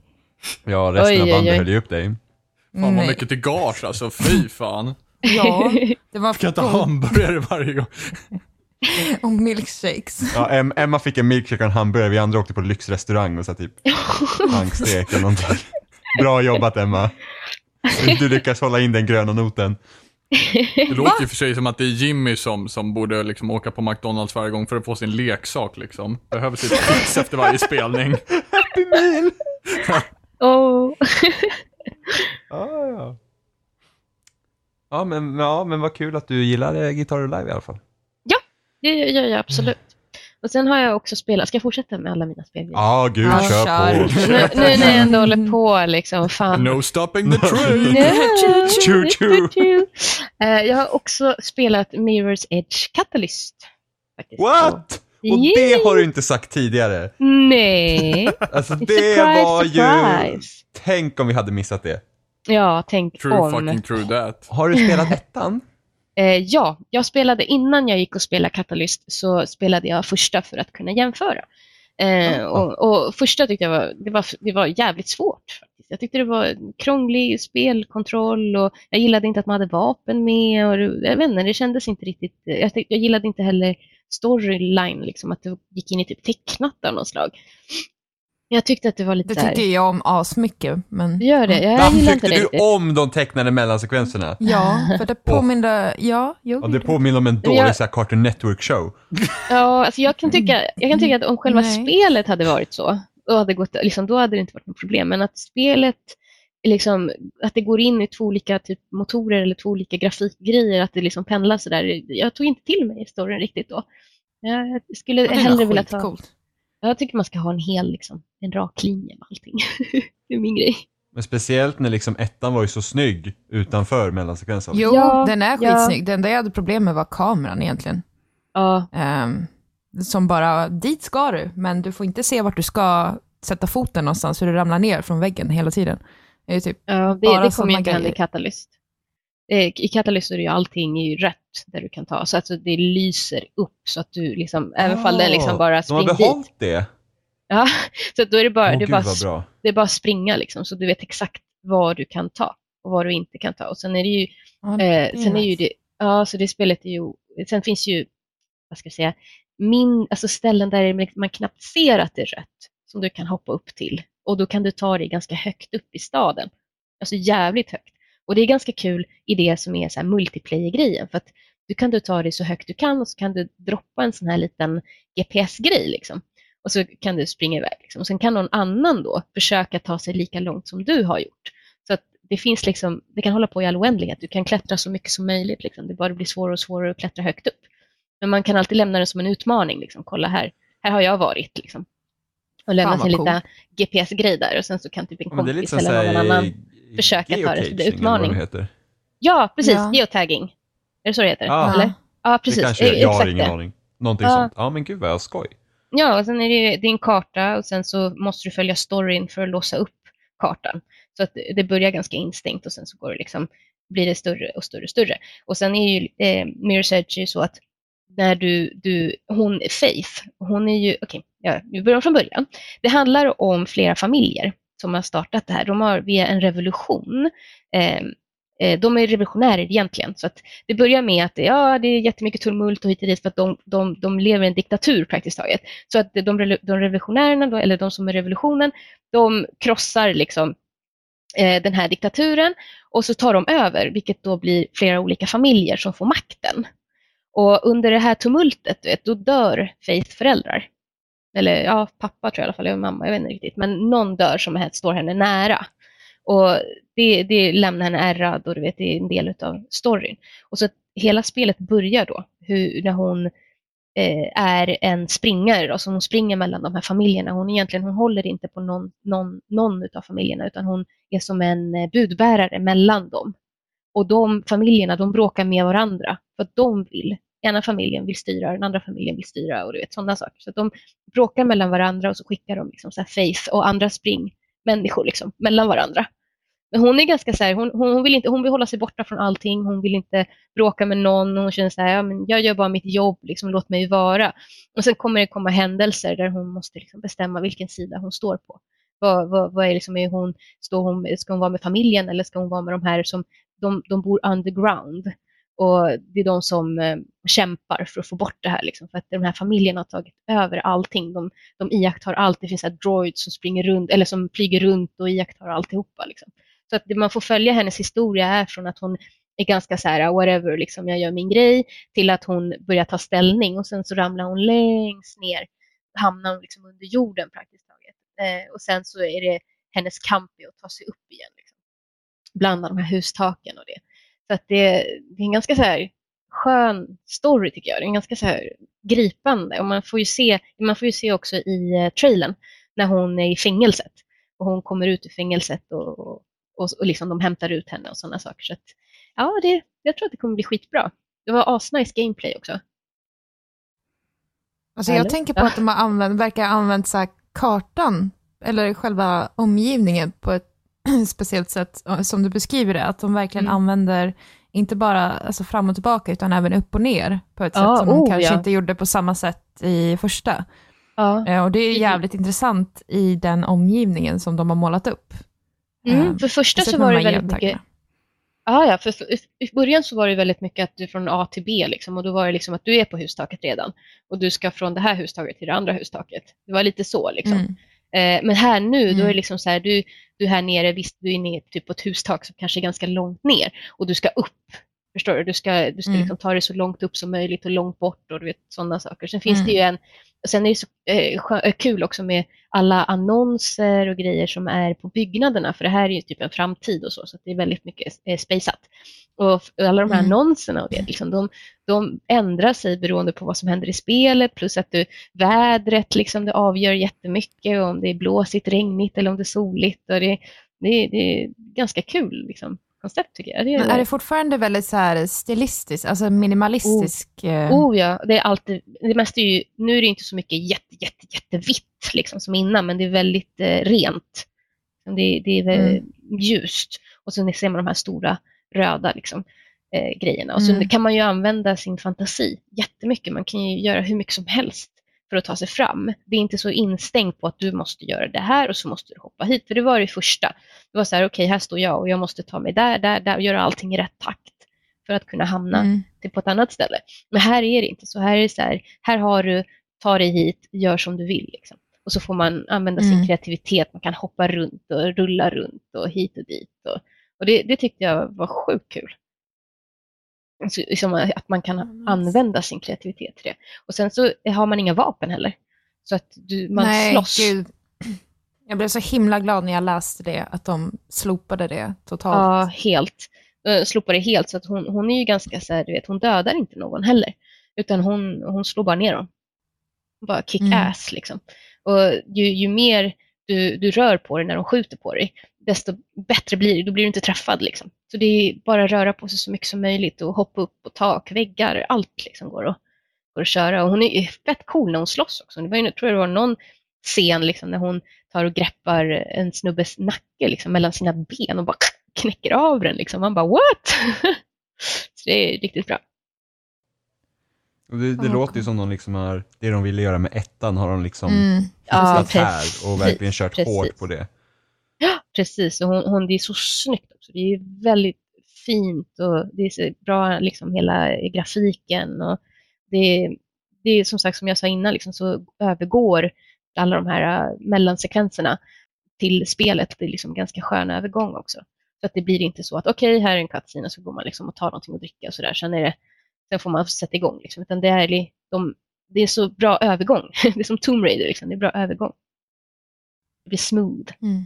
Ja, resten Oj, av bandet oj. höll ju upp dig. Fan vad Nej. mycket till gage alltså, fy fan. Ja, det var inte gott. hamburgare varje gång. Och milkshakes. Ja, Em- Emma fick en milkshake och en hamburgare, vi andra åkte på lyxrestaurang och så typ tankstek eller någonting. Bra jobbat Emma. Du lyckas hålla in den gröna noten. Det låter ju för sig som att det är Jimmy som, som borde liksom åka på McDonalds varje gång för att få sin leksak liksom. Behöver sitt fix efter varje spelning. Happy meal! oh. Ja, ja. Ja men, ja, men vad kul att du gillar eh, Guitar Live i alla fall. Det gör jag absolut. Och sen har jag också spelat, ska jag fortsäta med alla mina spel? Ja, gud, Ja, kör, kör. på. Nu, nu när jag ändå håller på liksom, fan. No stopping the train. No. Choo, choo. Eh, jag har också spelat Mirror's Edge Catalyst. Faktiskt. What? Och det har du inte sagt tidigare. Nej. Alltså det surprise, var ju... surprise. Tänk om vi hade missat det. Ja, tänk True om. fucking true that. Har du spelat ettan? Eh, ja, jag spelade innan jag gick och spelade Catalyst så spelade jag första för att kunna jämföra. Eh, Ja. och, och första tyckte jag var, det var, det var jävligt svårt. Faktiskt. Jag tyckte det var krånglig spelkontroll och jag gillade inte att man hade vapen med. Och, jag vet inte, det kändes inte riktigt, jag, tyck- jag gillade inte heller storyline, liksom, att det gick in i typ tecknat av något slag. Jag tyckte att det var lite Det tyckte jag om asmycket, men... gör det, jag Vad gillar inte tyckte det du riktigt. om de tecknade mellansekvenserna? Ja, för det påminde... Ja, jo. Ja, det påminner om en dålig jag- så här, Cartoon Network-show. Ja, alltså jag kan tycka, jag kan tycka att om själva Nej. spelet hade varit så, då hade, gått, liksom, då hade det inte varit något problem. Men att spelet, liksom, att det går in i två olika typ, motorer eller två olika grafikgrejer, att det liksom pendlar sådär. Jag tog inte till mig storyn riktigt då. Jag skulle hellre vilja ta... skitcoolt. Jag tycker man ska ha en hel, liksom, en rak linje med allting. det är min grej. Men speciellt när liksom ettan var ju så snygg utanför mellansekvensen. Jo, Ja, den är ja. skitsnygg. Det enda jag hade problem med var kameran egentligen. Ja, Ehm, som bara, dit ska du, men du får inte se vart du ska sätta foten någonstans, för du ramlar ner från väggen hela tiden. Det är typ, ja det, Bara det kommer ju inte hända i grejer. Eh, i Catalyst är det ju allting är ju rätt där du kan ta. Så att det lyser upp så att du liksom, även fall den liksom bara Ah, De har springer dit. behållit det? Ja, så att då är det bara, Åh det är gud bara, det är bara att springa liksom, så du vet exakt vad du kan ta och vad du inte kan ta. Och sen är det ju, det eh, sen är ju det, ja så det spelet är ju, sen finns ju, vad ska jag säga, min, alltså ställen där man knappt ser att det är rött som du kan hoppa upp till. Och då kan du ta dig ganska högt upp i staden. Alltså jävligt högt. Och det är ganska kul i det som är så här multiplayer-grejen. För att du kan du ta dig så högt du kan och så kan du droppa en sån här liten GPS-grej. Liksom. Och så kan du springa iväg. Liksom. Och sen kan någon annan då försöka ta sig lika långt som du har gjort. Så att det finns liksom, det kan hålla på i all oändlighet. Du kan klättra så mycket som möjligt. Liksom. Det bara blir svårare och svårare att klättra högt upp. Men man kan alltid lämna det som en utmaning. Liksom. Kolla här, här har jag varit. Liksom. Och lämna sin coolt. lilla GPS-grej där och sen så kan typ en det kompis eller någon såhär, annan försöka ta det, det utmaning. vad det heter. Ja, precis. Ja. Geotagging. Är det så det heter? Ja. Eller? Ja, Det precis. kanske, Eh, jag har ingen det. aning. Någonting Ja. sånt. Ja men gud vad skoj. Ja, och sen är det, det en karta och sen så måste du följa storyn för att låsa upp kartan. Så att det det börjar ganska instinkt och sen så går det liksom, blir det större och större och större. Och sen är ju eh, Mirror's Edge ju så att när du, du, hon Faith, hon är ju, okej, ja, vi börjar från början. Det handlar om flera familjer som har startat det här. De har via en revolution, ehm, eh, de är revolutionärer egentligen, så att det börjar med att ja, det är jättemycket tumult och hit och dit för att de, de, de lever i en diktatur praktiskt taget. Så att de, de revolutionärerna, då, eller de som är revolutionen, de krossar liksom eh, den här diktaturen och så tar de över, vilket då blir flera olika familjer som får makten. Och under det här tumultet, vet, då dör Faiths föräldrar. Eller ja, pappa tror jag i alla fall, eller mamma, jag vet inte riktigt. Men någon dör som här står henne nära. Och det, det lämnar henne ärrad och du vet, det är en del av storyn. Och så hela spelet börjar då, hur, när hon eh, är en springare, då, så hon springer mellan de här familjerna. Hon egentligen hon håller inte på någon, någon, någon av familjerna, utan hon är som en eh, budbärare mellan dem. Och de familjerna, de bråkar med varandra för att de vill. Ena familjen vill styra, den andra familjen vill styra och du vet sådana saker. Så att de bråkar mellan varandra och så skickar de liksom så här faith och andra springmänniskor liksom mellan varandra. Men hon är ganska så här, hon, hon, hon, vill inte, hon vill hålla sig borta från allting, hon vill inte bråka med någon, hon känner så här, ja, men jag gör bara mitt jobb, liksom, låt mig vara. Och sen kommer det komma händelser där hon måste liksom bestämma vilken sida hon står på. Vad, vad, vad är liksom, är hon, står hon, ska hon vara med familjen eller ska hon vara med de här som de, de bor underground? Och det är de som eh, kämpar för att få bort det här. Liksom, för att de här familjerna har tagit över allting. De, de iakttar allt. Det finns här droids som springer runt, eller som flyger runt och iakttar alltihopa. Liksom. Så att det man får följa hennes historia är från att hon är ganska så här, ah, whatever, liksom, jag gör min grej, till att hon börjar ta ställning och sen så ramlar hon längst ner, hamnar hon liksom under jorden praktiskt taget. Eh, och sen så är det hennes kamp i att ta sig upp igen. Liksom. Bland de här hustaken och det. Så att det, det är en ganska så här skön story tycker jag. Det är en ganska så här gripande och man får ju se, man får ju se också i eh, trailern när hon är i fängelset och hon kommer ut ur fängelset och, och, och, liksom de hämtar ut henne och sådana saker. Så att, ja, det, jag tror att det kommer bli skitbra. Det var asnice gameplay också. Alltså jag Eller? tänker på att de har använt, verkar ha använt så kartan, eller själva omgivningen på ett speciellt sätt, som du beskriver det, att de verkligen Mm. använder inte bara alltså fram och tillbaka, utan även upp och ner på ett Ja, sätt som de oh, kanske ja. inte gjorde på samma sätt i första. Ja. Eh, Och det är Mm. jävligt intressant i den omgivningen som de har målat upp. Mm, Eh, för första så var det de väldigt mycket geotaggarna. Ja, för, för i början så var det väldigt mycket att du från A till B liksom, och då var det liksom att du är på hustaket redan och du ska från det här hustaket till det andra hustaket. Det var lite så liksom. Mm. Eh, men här nu, då är Mm. det liksom så här, du, du är här nere, visst du är nere typ på ett hustak som kanske är ganska långt ner och du ska upp. Förstår du? Du ska, du ska Mm. liksom ta det så långt upp som möjligt och långt bort och du vet sådana saker. Sen finns Mm. det ju en, sen är det så eh, eh, kul också med alla annonser och grejer som är på byggnaderna, för det här är ju typ en framtid och så, så det är väldigt mycket eh, spaceat. Och alla de här Mm. annonserna och det, liksom, de, de ändrar sig beroende på vad som händer i spelet, plus att du, vädret liksom, det avgör jättemycket, om det är blåsigt, regnigt eller om det är soligt. Och det, det, det är ganska kul liksom, koncept tycker jag. Det Men är det fortfarande väldigt så här stilistiskt, alltså minimalistisk? eh, Oh ja, det är alltid, det mesta är ju, nu är det inte så mycket jätte, jätte, jättevitt liksom som innan, men det är väldigt eh, rent. Det, det är väldigt ljust. Och så ser man de här stora röda liksom, eh, grejerna. Och så Mm. kan man ju använda sin fantasi jättemycket. Man kan ju göra hur mycket som helst för att ta sig fram. Det är inte så instängt på att du måste göra det här och så måste du hoppa hit. För det var det första. Det var så här, okej, här står jag och jag måste ta mig där, där, där och göra allting i rätt takt för att kunna hamna Mm. till på ett annat ställe. Men här är det inte så. Här är det så här, här har du, ta dig hit, gör som du vill. Liksom. Och så får man använda sin Mm. kreativitet, man kan hoppa runt och rulla runt och hit och dit. Och, och det, det tyckte jag var sjukt kul. Liksom att man kan Nice. använda sin kreativitet till det. Och sen så har man inga vapen heller. Så att du, man Nej, slåss. gud. Jag blev så himla glad när jag läste det, att de slopade det totalt. Ja, helt. Uh, slopar det helt. Så att hon, hon är ju ganska så här, du vet, hon dödar inte någon heller. Utan hon, hon slår bara ner dem. Bara kick Mm. ass liksom. Och ju, ju mer du, du rör på dig när de skjuter på dig, desto bättre blir det. Då blir du inte träffad liksom. Så det är bara röra på sig så mycket som möjligt och hoppa upp på tak, väggar, allt liksom går att, går att köra. Och hon är fett cool när hon slåss också. Det var ju, jag tror det var någon scen liksom, när hon tar och greppar en snubbes nacke liksom, mellan sina ben och bara knäcker av den. Liksom. Man bara what? Så det är riktigt bra. Och det det Ja, låter ju som de liksom har, det de ville göra med ettan har de liksom Mm. Ja, här och verkligen kört precis. hårt på det. Ja, precis. Och hon, hon, det är så snyggt också. Det är väldigt fint och det är så bra, liksom hela grafiken. Och det, det är som sagt, som jag sa innan, liksom, så övergår alla de här äh, mellansekvenserna till spelet. Det är liksom ganska skön övergång också. Så att det blir inte så att okej, här är en cutscene och så går man liksom och tar någonting att dricka och sådär. Sen, är det, sen får man sätta igång. Liksom. Utan det är, de, det är så bra övergång. Det är som Tomb Raider, liksom. det är bra övergång. Det blir smooth. Mm.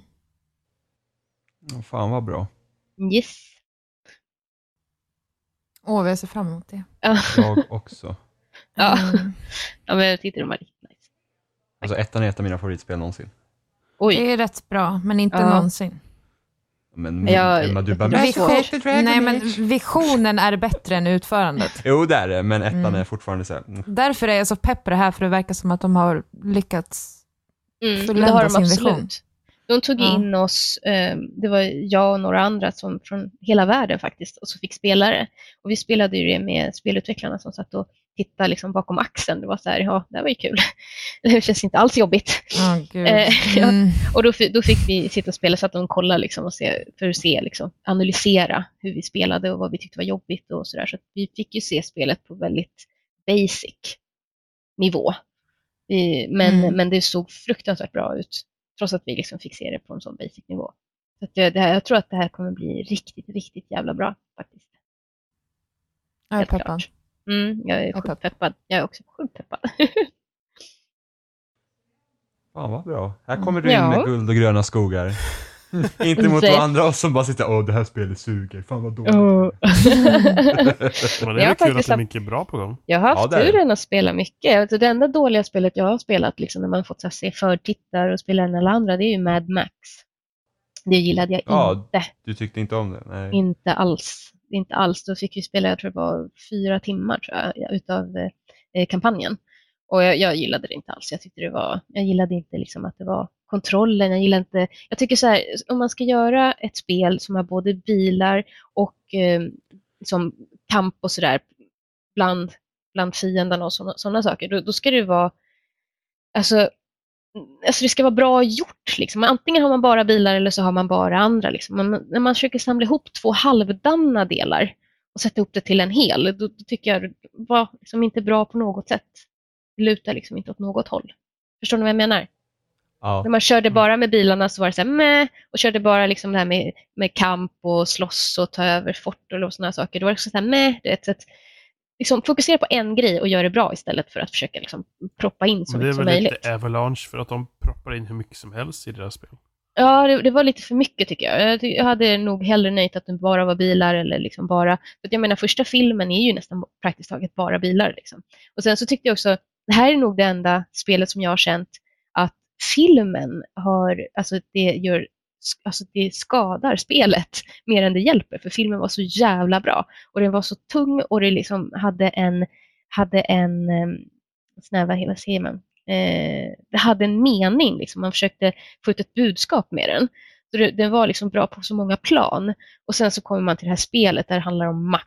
Åh, fan vad bra. Yes. Åh, jag ser fram emot det. Ja. Jag också. Ja. Mm. Ja, men jag tyckte de var riktigt nice. Alltså ettan är ett av mina favoritspel någonsin. Oj, Det är rätt bra, men inte Ja. någonsin. Men Jag- Emma, du bara... "Men svårt." Dragon Nej, men Age." visionen är bättre än utförandet. Jo, det är det, men ettan Mm. är fortfarande så här, mm. Därför är jag så pepp på det här, för det verkar som att de har lyckats. mm, de sin absolut. vision. De tog Ja. in oss, eh, det var jag och några andra som, från hela världen faktiskt, och så fick spelare. Och vi spelade ju det med spelutvecklarna som satt och tittade liksom bakom axeln. Det var så här, ja, det var ju kul. Det känns inte alls jobbigt. Eh, ja. Mm. Och då, då fick vi sitta och spela så att de kollade liksom och se, för att se, liksom, analysera hur vi spelade och vad vi tyckte var jobbigt och sådär. Så att vi fick ju se spelet på väldigt basic nivå. Vi, men, Mm. men det såg fruktansvärt bra ut, trots att vi liksom fick se det på en sån basic nivå. Så att det, det här, jag tror att det här kommer bli riktigt, riktigt jävla bra faktiskt. Jag är Helt peppad. Mm, jag är sjukt pepp. peppad. Jag är också sjukt peppad. fan vad bra. Här kommer du Ja. in med guld och gröna skogar. Inte mot andra oss som bara sitter åh det här spelet suger, fan vad dåligt. Oh. Men det Jag är kul att det är mycket bra på gång. Jag har Ja, haft det är det. turen att spela mycket. Alltså, det enda dåliga spelet jag har spelat, liksom, när man fått så här, se förtittar och spela alla andra, det är ju Mad Max. Det gillade jag Ja. inte. Du tyckte inte om det? Nej. Inte alls. Inte alls. Då fick vi spela, jag tror det var fyra timmar tror jag, utav eh, kampanjen. Och jag, jag gillade det inte alls. Jag tyckte det var, jag gillade inte liksom att det var kontrollen. Jag gillar inte, jag tycker så här, om man ska göra ett spel som har både bilar och eh, som kamp och sådär bland, bland fienderna och sådana saker, då, då ska det vara, alltså, alltså det ska vara bra gjort. Liksom. Antingen har man bara bilar eller så har man bara andra. Liksom. Men när man försöker samla ihop två halvdana delar och sätta ihop det till en hel, då, då tycker jag det var liksom inte bra på något sätt. Det lutar liksom inte åt något håll. Förstår ni vad jag menar? Ja. När man körde bara med bilarna så var det så här meh, och körde bara liksom det här med, med kamp och slåss och ta över fort och sådana saker. Då var det också så här meh, det är ett sätt, liksom, fokusera på en grej och gör det bra istället för att försöka liksom, proppa in så Men det är mycket som väl möjligt. lite Avalanche för att de proppar in hur mycket som helst i deras spel. Ja, det, det var lite för mycket tycker jag. Jag, hade nog hellre nöjt att det bara var bilar eller liksom bara... För att jag menar, första filmen är ju nästan praktiskt taget bara bilar. Liksom. Och sen så tyckte jag också, det här är nog det enda spelet som jag har känt att filmen har, alltså det gör, alltså det skadar spelet mer än det hjälper. För filmen var så jävla bra. Och den var så tung och det liksom hade en, hade en, eh, snäva hela säger man, eh, det hade en mening. Liksom. Man försökte få ut ett budskap med den. Så det, den var liksom bra på så många plan. Och sen så kommer man till det här spelet där det handlar om Max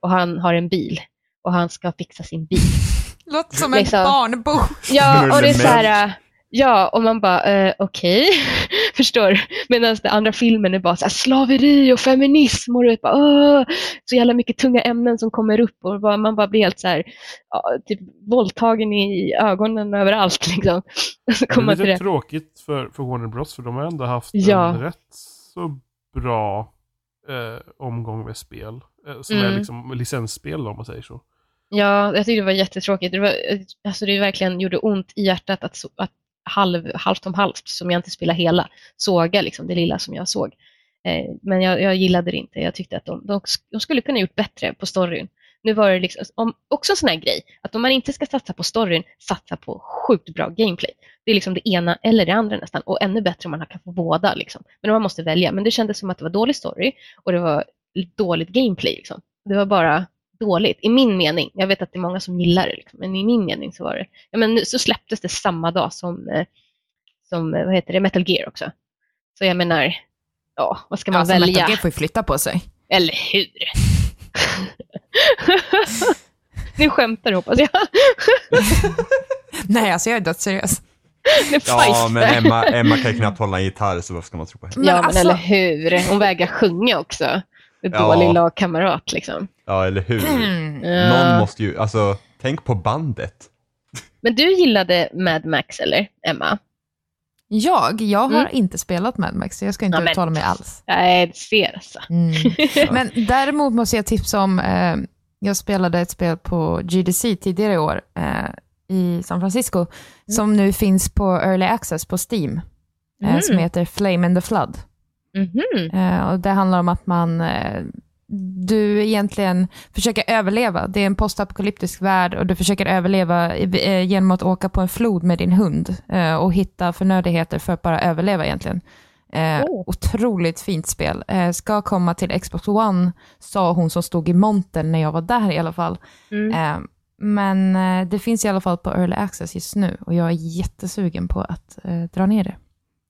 och han har en bil och han ska fixa sin bil. Låter som en Liksom. barnbok. Ja, och det är så här, ja, och man bara, eh, okej, förstår du? Medan den andra filmen är bara så här, slaveri och feminism och du vet bara, åh, så jävla mycket tunga ämnen som kommer upp och bara, man bara blir helt så här, ja, typ våldtagen i ögonen överallt liksom. Så Det är lite det. tråkigt för, för Warner Bros för de har ändå haft Ja. en rätt så bra eh, omgång med spel. Eh, som är Mm. liksom licensspel om man säger så. Ja, jag tyckte det var jättetråkigt. Det, var, alltså det verkligen gjorde ont i hjärtat att, att halv, halvt om halvt, som jag inte spelade hela, såga liksom det lilla som jag såg. Eh, men jag, jag gillade det inte. Jag tyckte att de, de, de skulle kunna gjort bättre på storyn. Nu var det liksom, om, också en sån här grej, att om man inte ska satsa på storyn, satsa på sjukt bra gameplay. Det är liksom det ena eller det andra nästan, och ännu bättre om man kan få båda. Liksom. Men man måste välja. Men det kändes som att det var dålig story och det var dåligt gameplay. Liksom. Det var bara dåligt, i min mening. Jag vet att det är många som gillar det, liksom, men i min mening så var det... Ja, men nu- så släpptes det samma dag som, eh, som eh, vad heter det, Metal Gear också. Så jag menar, ja, vad ska man Alltså, välja? Metal Gear får ju flytta på sig. Eller hur? nu skämtar du hoppas jag. Nej, alltså jag är dödsseriös. Ja, men Emma, Emma kan ju knappt hålla en gitarr, så varför ska man tro på henne? Ja, men alltså- eller hur? Hon vägrar sjunga också. En Ja. dålig lagkamrat liksom. Ja, eller hur? Mm. Någon måste ju, alltså, tänk på bandet. Men du gillade Mad Max, eller Emma? Jag, jag har Mm. inte spelat Mad Max, så jag ska inte Ja, men- uttala mig alls. Nej, det ser alltså. Mm. Men däremot måste jag tipsa om, eh, jag spelade ett spel på GDC tidigare i år eh, i San Francisco, som nu finns på Early Access på Steam, eh, Mm. som heter Flame in the Flood. Eh, och det handlar om att man, eh, du egentligen försöker överleva. Det är en postapokalyptisk värld och du försöker överleva eh, genom att åka på en flod med din hund eh, och hitta förnödenheter för att bara överleva egentligen. Eh, Oh. Otroligt fint spel. Eh, ska komma till Xbox One, sa hon som stod i montern när jag var där i alla fall. Mm. Eh, men det finns i alla fall på Early Access just nu och jag är jättesugen på att dra ner det.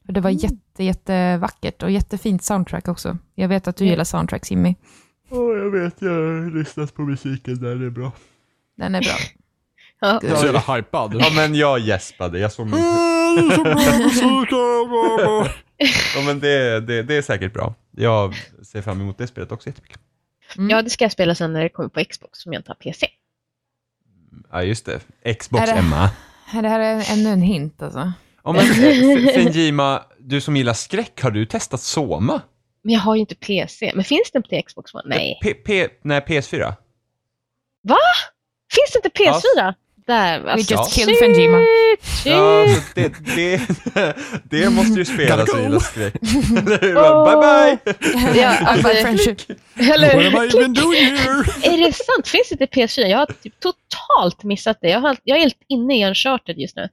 För det var Mm. jätte, jättevackert och jättefint soundtrack också. Jag vet att du Ja. gillar soundtracks Jimmy. Åh, jag vet, jag har lyssnat på musiken där, det är bra. Den är bra. Ja. Jag är så jävla hypad. Ja, men jag gäspade, jag såg min... Ja, men det, det, det är säkert bra. Jag ser fram emot det spelet också jättemycket. Mm. ja, det ska jag spela sen när det kommer på Xbox, som jag inte har PC. Ja, just det. Xbox, Är det- Emma. Det här är ännu en hint alltså. Ja, men, eh, Fenjima, du som gillar skräck, har du testat Soma? Men jag har ju inte PC. Men finns den till Xbox One? Nej. P, P, nej, PS4. Finns det inte PS4? Där, We alltså. just Ja. killed Fenjima. Ja, det, det, det måste du spela Gotta så go. gillar skräck. Eller hur? Åh. Bye bye! Ja, alltså, Bye friendship. eller, What am I even doing here? är det sant? Finns det inte PS4? Jag har typ totalt missat det. Jag, har, jag är helt inne i Uncharted just nu.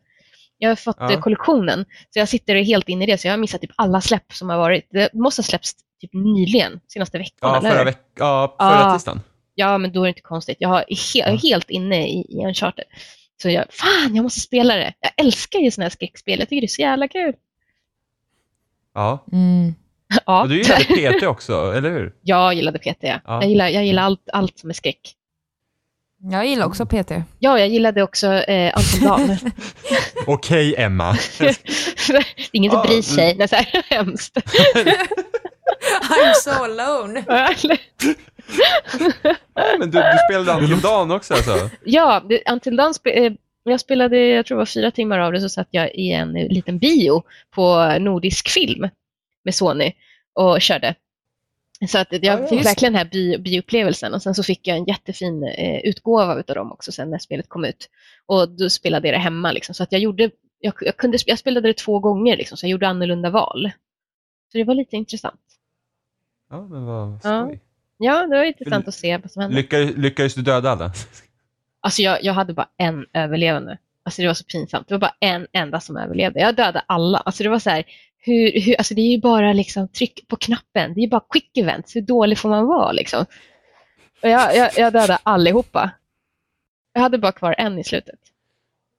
Jag har fått Ja. eh, kollektionen, så jag sitter helt inne i det. Så jag har missat typ alla släpp som har varit. Det måste ha släppts typ nyligen, senaste veckan. Ja, eller förra, hur? veck ja, förra Ah. tisdagen. Ja, men då är det inte konstigt. Jag, är helt inne i, i Uncharted. Så jag, fan, jag måste spela det. Jag älskar ju sådana här skräckspel. Jag tycker det är så jävla kul. Ja, Mm. Ja, och du gillade PT också, eller hur? jag gillade PT. Ja. Jag gillar, jag gillar allt, allt som är skräck. Jag gillar också PT. Ja, jag gillade också eh, Dawn. Okej, Emma. det är ingen som Ja, bryr sig. Det är så här hemskt. I'm so alone. Men du, du spelade Until Dawn också alltså? ja, Until Dawn spe, eh, jag spelade, jag tror det var fyra timmar av det, så satt jag i en eh, liten bio på Nordisk film med Sony och körde. Så att jag Ja, ja. fick verkligen den här bio, bioupplevelsen och sen så fick jag en jättefin eh, utgåva av dem också sen när spelet kom ut. Och då spelade jag det hemma liksom, så att jag gjorde, jag, jag, kunde, jag spelade det två gånger liksom, så jag gjorde annorlunda val. Så det var lite intressant. Ja, men vad Ja. skoj. Ja, det var intressant att se vad som hände. Lyckades, lyckades du döda alla? Alltså jag, jag hade bara en överlevande. Alltså det var så pinsamt. Det var bara en enda som överlevde. Jag dödade alla. Alltså det var så här, hur, hur, alltså det är ju bara liksom tryck på knappen. Det är ju bara quick events. Hur dålig får man vara liksom? Och jag, jag, jag dödade allihopa. Jag hade bara kvar en i slutet.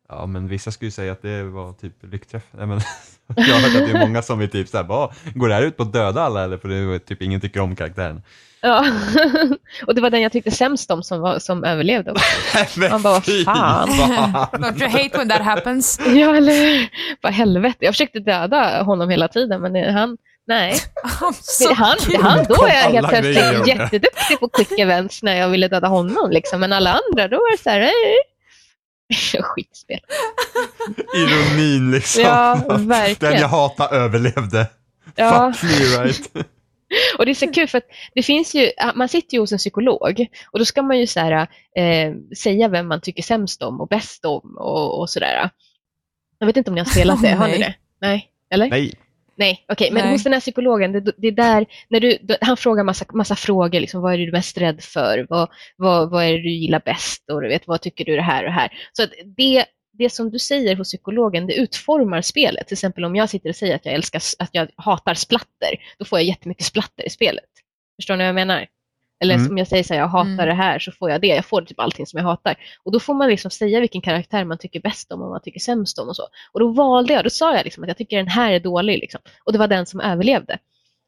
Ja, men vissa skulle ju säga att det var typ lyckträff. Nej, men, jag har hört att det är många som är typ såhär, bara, går det här ut på att döda alla eller? För det är typ ingen tycker om karaktären. Ja. och det var den jag tyckte sämst om som, var, som överlevde. också. Man bara, vad fan. Don't you hate when that happens? Ja, eller? Vad helvete. Jag försökte döda honom hela tiden, men han, nej. So han, cute. han, då är jag helt plötsligt jätteduktig på quick events när jag ville döda honom. Liksom. Men alla andra, då var det så här. skitspel. Ironin liksom. Ja, Den verkligen. jag hatar överlevde. Ja. Fuck me right. Och det är så kul för att det finns ju, man sitter ju hos en psykolog och då ska man ju så här, eh, säga vem man tycker sämst om och bäst om och, och sådär. Jag vet inte om ni har spelat det, har ni det? Nej, eller? Nej. Nej, okej. Men Nej. hos den här psykologen, det, det är där, när du, han frågar massa, massa frågor. Liksom, vad är du mest rädd för? Vad, vad, vad är det du gillar bäst? Och du vet, vad tycker du det här och det här? Så att det, det som du säger hos psykologen, det utformar spelet. Till exempel om jag sitter och säger att jag, älskar, att jag hatar splatter, då får jag jättemycket splatter i spelet. Förstår ni vad jag menar? Eller Mm. om jag säger så här, jag hatar Mm. det här, så får jag det. Jag får typ allting som jag hatar. Och då får man liksom säga vilken karaktär man tycker bäst om och man tycker sämst om och så. Och då valde jag, då sa jag liksom att jag tycker den här är dålig. Liksom. Och det var den som överlevde.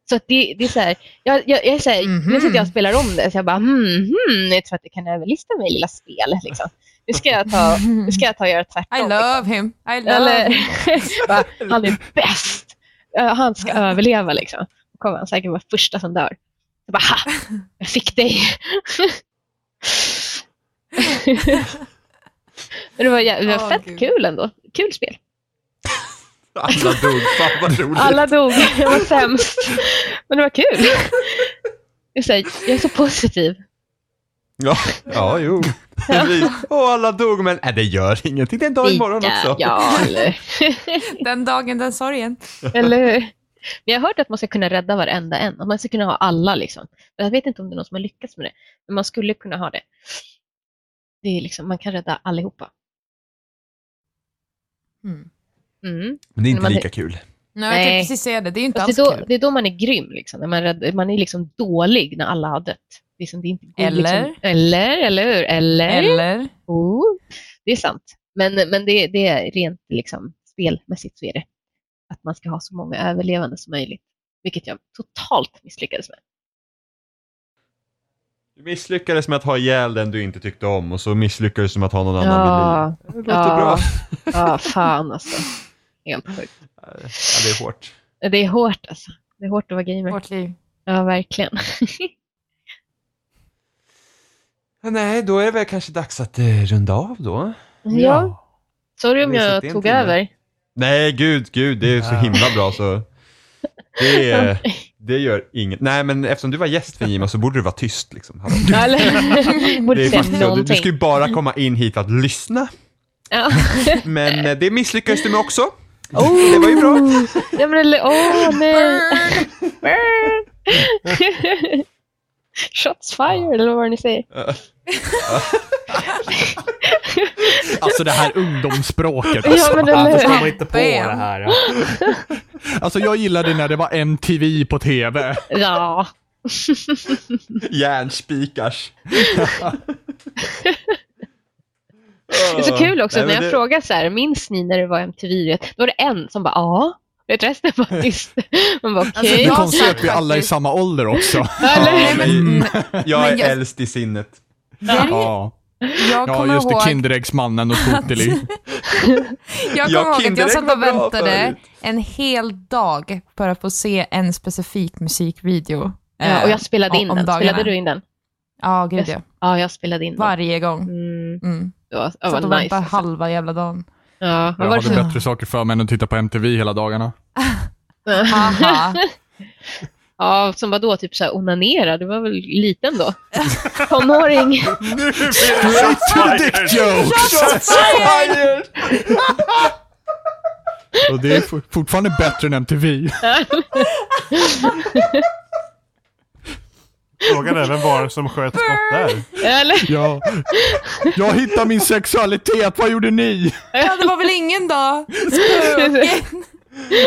Så att det, det är så här, jag, jag, jag är så här, Mhm. nu sitter jag och spelar om det, så jag bara, hmm, hmm, jag tror att det kan överlista mig lilla spel. Liksom. Nu ska jag ta, nu ska jag ta och göra tvärtom. I liksom. love him. I love Eller, him. bara, han är bäst. Han ska överleva liksom. Då kommer han säkert vara första som dör. Jag bara, ha! Jag fick dig! Men det var, det var Åh, fett Gud. kul ändå. Kul spel. Alla dog. Fan vad roligt. Alla dog. Jag var sämst. Men det var kul. Jag är så, jag är så positiv. Ja, ja jo. Precis. Åh, alla dog, men äh, det gör ingenting. Det är en dag imorgon också. Ja, eller, Den dagen, den sorgen. eller hur? Men jag har hört att man ska kunna rädda varenda en. Att man ska kunna ha alla. Liksom. Jag vet inte om det är någon som har lyckats med det. Men man skulle kunna ha det. det är liksom, man kan rädda allihopa. Mm. Mm. Men det är inte Man- lika kul. Nej, jag tänkte precis säga det. Det är ju inte alls det, är då, kul. det är då man är grym. Liksom. När man, rädd, man är liksom dålig när alla har dött. Liksom, det är inte, det är Eller? Liksom, eller, eller hur? Eller? Eller? Oh, det är sant. Men, men det, det är rent liksom, spelmässigt så är det att man ska ha så många överlevande som möjligt. Vilket jag totalt misslyckades med. Du misslyckades med att ha ihjäl den du inte tyckte om och så misslyckades du med att ha någon annan Ja, vid liv. Det låter ja. bra. ja, fan alltså. Helt sjukt. Ja, det är hårt. Det är hårt alltså. Det är hårt att vara gamer. Vårt liv. Ja, verkligen. Nej, då är det väl kanske dags att eh, runda av då. ja, sorry om jag tog timme. över. Nej, gud, gud, det är så Ja. himla bra så. Det, det gör inget. Nej, men eftersom du var gäst för Jima så borde du vara tyst liksom. Det är faktiskt så. Du, du ska ju bara komma in hit för att lyssna. Men eh, det misslyckades du med också. Oh, Det var ju bra. Ja, men åh nej. Burn. Shots fired, eller vad ni säger. Alltså det här ungdomsspråket. Ja, Alltså. men Varför eller står hur? man inte på Bam. det här? Ja? alltså jag gillade när det var MTV på TV. Ja. Järnspikars. Det är så kul också Nej, men när jag det- frågar så här, minns ni när det var MTV? Då var det en som bara, ja. Vet resten var tyst. Man bara, Alltså, okej. Det är konstigt att vi alla är i samma ålder också. Ja, hur? men jag är Men jag- äldst i sinnet. Ja, Jag ja just det. ihåg, Kinderäggsmannen och Totili. jag Ja, kommer ihåg att jag satt och väntade en hel dag för att få se en specifik musikvideo. Ja, eh, och jag spelade om- in om den. dagarna. Spelade du in den? Ja, gud ja. Ja, jag spelade in den. Varje gång. Mm, Mm. det var, det Satt var och nice. väntade Alltså. halva jävla dagen. Ja, Jag det hade bättre saker för mig än att titta på MTV hela dagarna. Ja, som var då typ så här onanera. Du var väl liten då? Tonåring. Straight to the dick jokes! Och det är for- fortfarande bättre än MTV. Frågan är vem var det som sköt skott där? Eller? Ja. Jag hittar min sexualitet, vad gjorde ni? Ja, det var väl ingen dag? Spöken.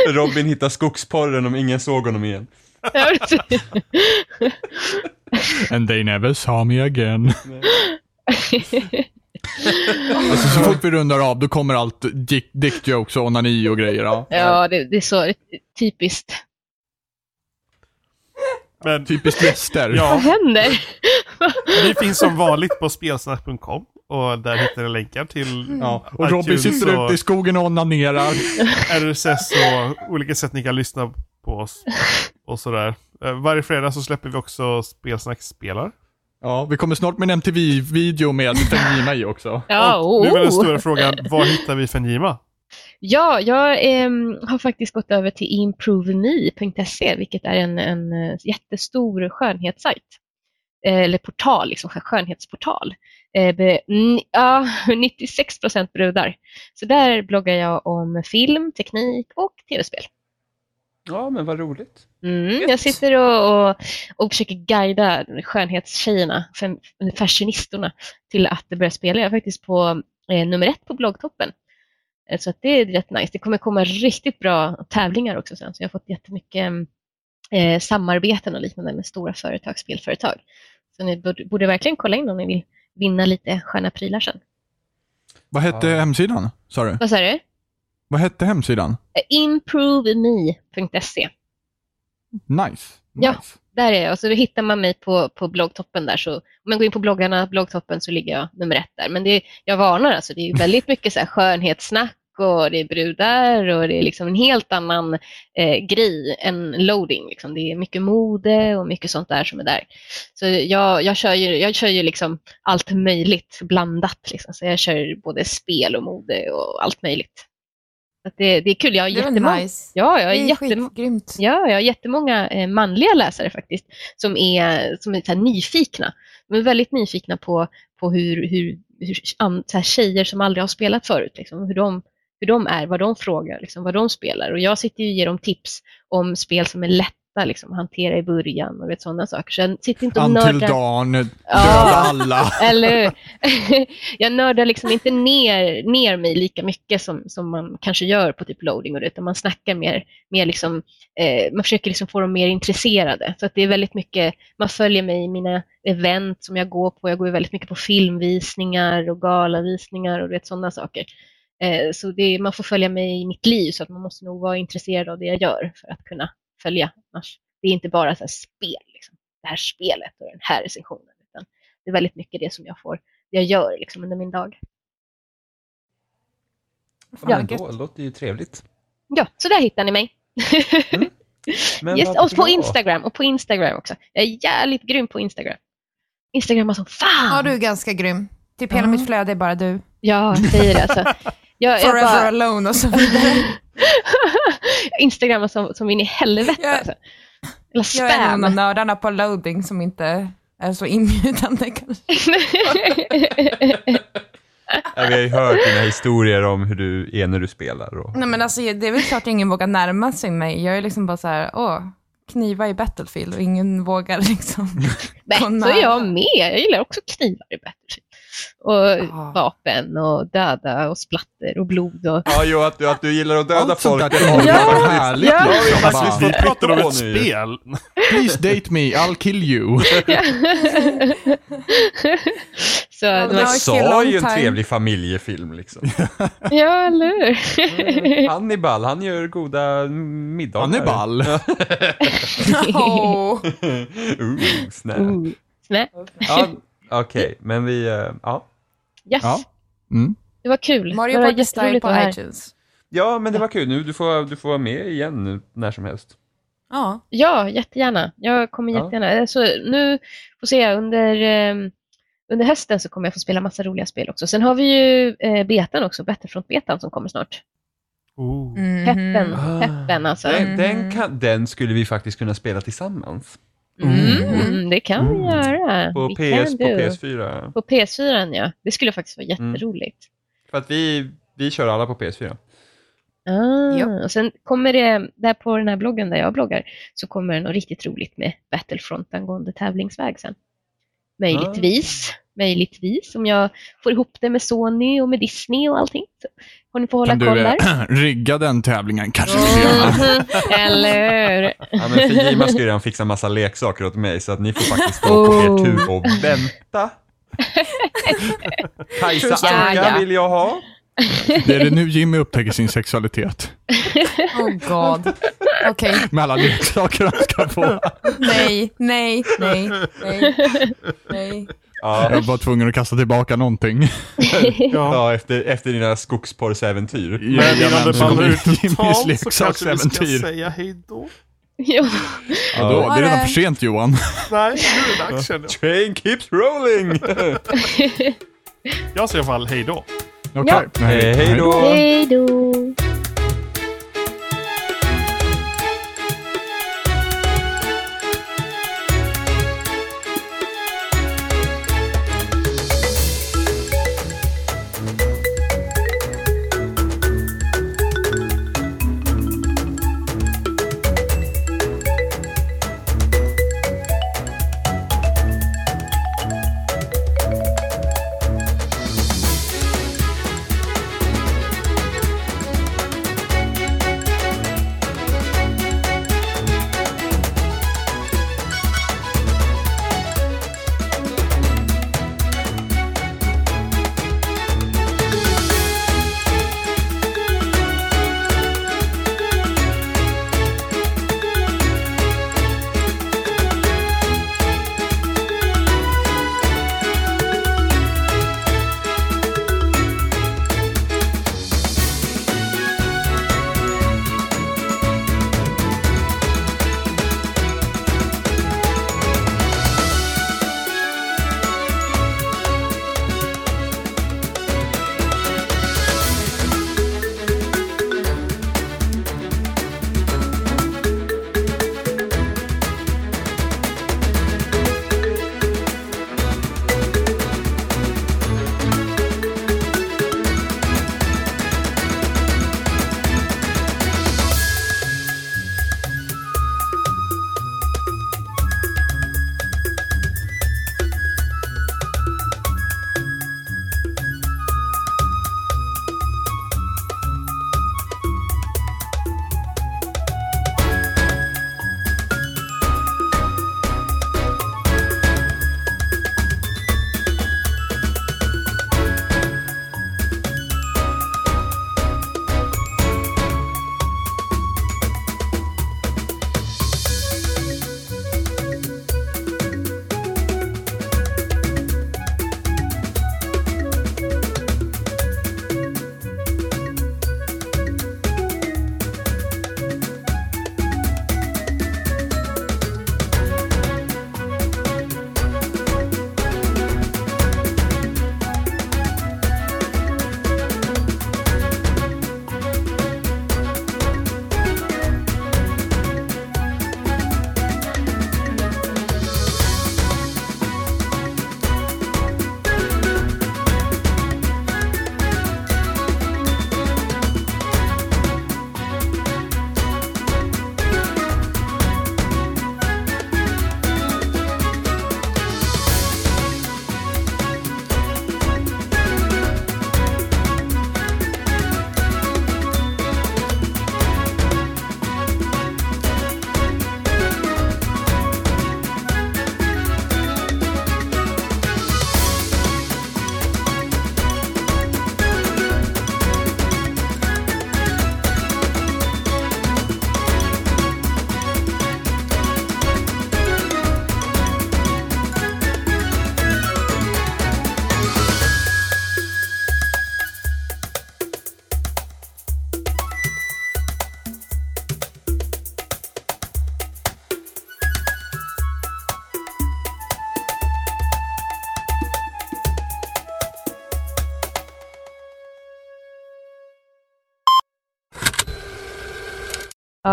Robin hittar skogsporren om ingen såg honom igen. And they never saw me again. Alltså, så fort vi rundar av, då kommer allt dick, dick jokes och onani och grejer. Ja. Ja, det, det är så typiskt. Men Typiskt gäster. Vad ja, händer? vi finns som vanligt på spelsnack.com och där hittar ni länkar till Ja, och Robin sitter och ute i skogen och onanerar. RSS och olika sätt ni kan lyssna på oss. Och sådär. Eh, Varje fredag så släpper vi också Spelsnack spelar. Ja, vi kommer snart med en MTV-video med Fenjima i också. Ja, och nu är den oh. stora frågan, var hittar vi Fenjima? Ja, jag ehm, har faktiskt gått över till improveme.se, vilket är en, en eh, jättestor skönhetssajt. Eh, eller portal, liksom, skönhetsportal. Eh, be, n- ja, 96 procent brudar. Så där bloggar jag om film, teknik och tv-spel. Ja, men vad roligt. Mm, jag sitter och, och, och försöker guida skönhetstjejerna, fashionisterna, till att börja spela. Jag är faktiskt på eh, nummer ett på bloggtoppen. Eh, Så att det är rätt nice. Det kommer komma riktigt bra tävlingar också sen. Så jag har fått jättemycket eh, samarbeten och liknande med stora företag, spelföretag. Så ni borde, borde verkligen kolla in om ni vill vinna lite sköna prylar sen. Vad hette Ja. hemsidan? Sa du? Vad sa du? Vad hette hemsidan? Improveme.se. Nice. Ja. nice. Där är jag. Och så då hittar man mig på, på bloggtoppen där. Så om man går in på bloggarna, bloggtoppen, så ligger jag nummer ett där. Men det, jag varnar, alltså, det är väldigt mycket så här skönhetssnack och det är brudar och det är liksom en helt annan eh, grej än loading. Liksom. Det är mycket mode och mycket sånt där som är där. Så jag, jag kör ju, jag kör ju liksom allt möjligt blandat. Liksom. Så jag kör både spel och mode och allt möjligt. Att det, det är kul. Jag har Det jättemånga... nice. Ja, jag har det är jättemånga... skitgrymt. Ja, jag har jättemånga eh, manliga läsare faktiskt som är, som är så nyfikna. De är väldigt nyfikna på, på hur, hur, hur så här tjejer som aldrig har spelat förut, liksom, hur, de, hur de är, vad de frågar, liksom, vad de spelar. Och jag sitter och ger dem tips om spel som är lätta liksom, att hantera i början och vet, sådana saker. Så jag sitter inte och Until nördar. dawn, döda Ja. alla. Eller? Jag nördar liksom inte ner, ner mig lika mycket som, som man kanske gör på typ loading och det, utan man snackar mer, mer liksom, eh, man försöker liksom få dem mer intresserade. Så att det är väldigt mycket, man följer mig i mina event som jag går på. Jag går väldigt mycket på filmvisningar och galavisningar och vet, sådana saker. Eh, så det, man får följa mig i mitt liv så att man måste nog vara intresserad av det jag gör för att kunna följa. Annars, det är inte bara så här spel, liksom. det här spelet och den här recensionen. Utan det är väldigt mycket det som jag får, det jag gör liksom under min dag. Fan, Ja. ändå, det låter ju trevligt. Ja, så där hittar ni mig. Men yes. Och på. Instagram, och på Instagram också. Jag är jävligt grym på Instagram. Instagram som fan! Ja, du är ganska grym. Typ hela Ja. mitt flöde är bara du. Ja, jag säger det alltså. Jag, jag Forever bara... alone och så vidare. Instagram har som, som in i helvete Jag- alltså. Eller Jag är en av spam. nördarna på loading som inte är så inbjudande kanske. Ja, vi har ju hört dina historier om hur du är när du spelar. Och... Nej men alltså det är väl klart ingen vågar närma sig mig. Jag är liksom bara så här, åh, kniva i Battlefield och ingen vågar liksom. Nej, så är jag med. Jag gillar också knivar i Battlefield. Och Ja. vapen och döda och splatter och blod och... Ja, jo, att du, att du gillar att döda Allt sånt folk. där det tycker har vi jag är faktiskt- härligt. Ja. liksom. Ja, vi pratar om ett spel. Please date me, I'll kill you. så, Ja, var- sa ju en trevlig familjefilm liksom. ja, eller hur? Hannibal, han gör goda middagar. Han är ball. Åh. uh, snä. Ooh. Snä. Ja, Okej, men vi, eh, ja. Yes. Ja. Mm. Det var kul. Mario Party Style på iTunes. Ja, men det var kul. Nu, du, får, du får vara med igen nu, när som helst. Ja. Ja, jättegärna. Jag kommer Ja. jättegärna. Så nu får se, under, eh, under hösten så kommer jag få spela massa roliga spel också. Sen har vi ju eh, betan också, Battlefront-betan som kommer snart. Oh. Peppen, Ah. peppen alltså. Den, den, Mhm. kan, den skulle vi faktiskt kunna spela tillsammans. Mm, det kan vi göra. På, Vi PS, på do. PS4. På PS4, ja. Det skulle faktiskt vara Mm. jätteroligt. För att vi, vi kör alla på PS4. Ah, Ja. och sen kommer det, där på den här bloggen där jag bloggar, så kommer det något riktigt roligt med Battlefront angående tävlingsväg sen. Möjligtvis, möjligtvis, om jag får ihop det med Sony och med Disney och allting. Så får ni få hålla Kan du koll där. rigga den tävlingen? Kanske. Mhm, Eller hur? Ja, men för Jima ska ju redan fixa massa leksaker åt mig, så att ni får faktiskt stå på er Oh. tur och vänta. Kajsa Ja, Anka ja. vill jag ha. Det är det nu Jimmy upptäcker sin sexualitet. Oh god. Okej, Med alla leksaker han ska få. nej, nej, nej, nej, nej. Ja, Jag var tvungen att kasta tillbaka någonting. Ja. ja efter, efter dina skogsporrsäventyr. Men innan Jajamän, det så kommer ballar ut Jimmys totalt så kanske vi ska säga hej då. ja. Ja, då, det är redan för sent Johan. Nej, nu är det dags känner jag. Train keeps rolling! Jag säger i alla fall hej då. Okej. Hej, hej då! Hej då!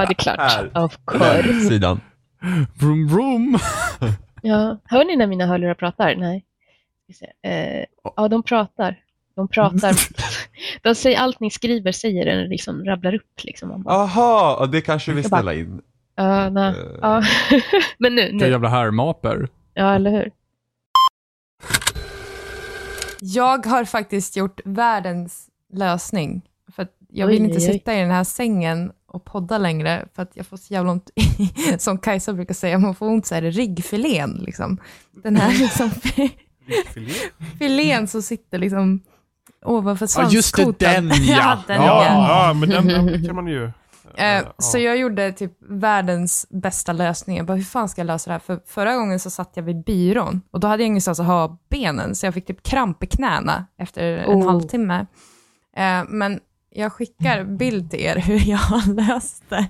Ja, det är klart. Här. Of course. Sidan. Vroom vroom. Ja. Hör ni när mina hörlurar pratar? Nej. Eh, ja, de pratar. De pratar. de säger allt ni skriver säger den liksom rabblar upp. Liksom. Och det kanske vi ställa in. ja, nej. Eh. ja. Men nu, nu. jävla härmaper. Ja, eller hur? Jag har faktiskt gjort världens lösning. För att jag Oj, vill inte oj, oj. sitta i den här sängen och podda längre, för att jag får så jävla ont, som Kajsa brukar säga, man får ont så här i ryggfilén. Liksom. Den här liksom, filén som sitter liksom ovanför Ja, svanskotan. just det, den ja. den Ja, ja. ja, men den, den kan man ju... Ja. Så jag gjorde typ världens bästa lösning. Jag bara, hur fan ska jag lösa det här? För förra gången så satt jag vid byrån och då hade jag ingenstans att ha benen, så jag fick typ kramp i knäna efter en Oh. halvtimme. Eh, Men jag skickar bild till er hur jag har löst det.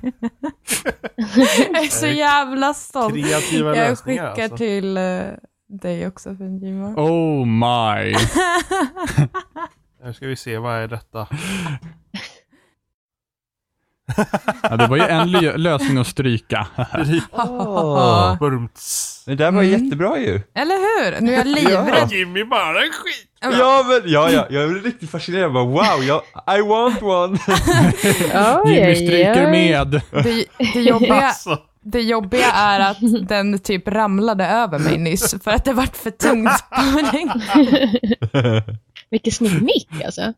jag är så jävla stolt. Kreativa Jag skickar alltså. till eh, dig också, för Jimmy. Oh my. Nu ska vi se, vad är detta? Ja, det var ju en lö- lösning att stryka. Burmts. Det där var Mm. jättebra ju. Eller hur? Nu är jag livrädd. Jimmy bara en skit! Ja men, ja, ja, jag är riktigt fascinerad. Bara, wow, jag, I want one. Oj, Jimmy stryker oj. med. Det, det, jobbiga, Alltså, det jobbiga är att den typ ramlade över mig nyss för att det vart för tungt på mig. Vilken snygg mick alltså.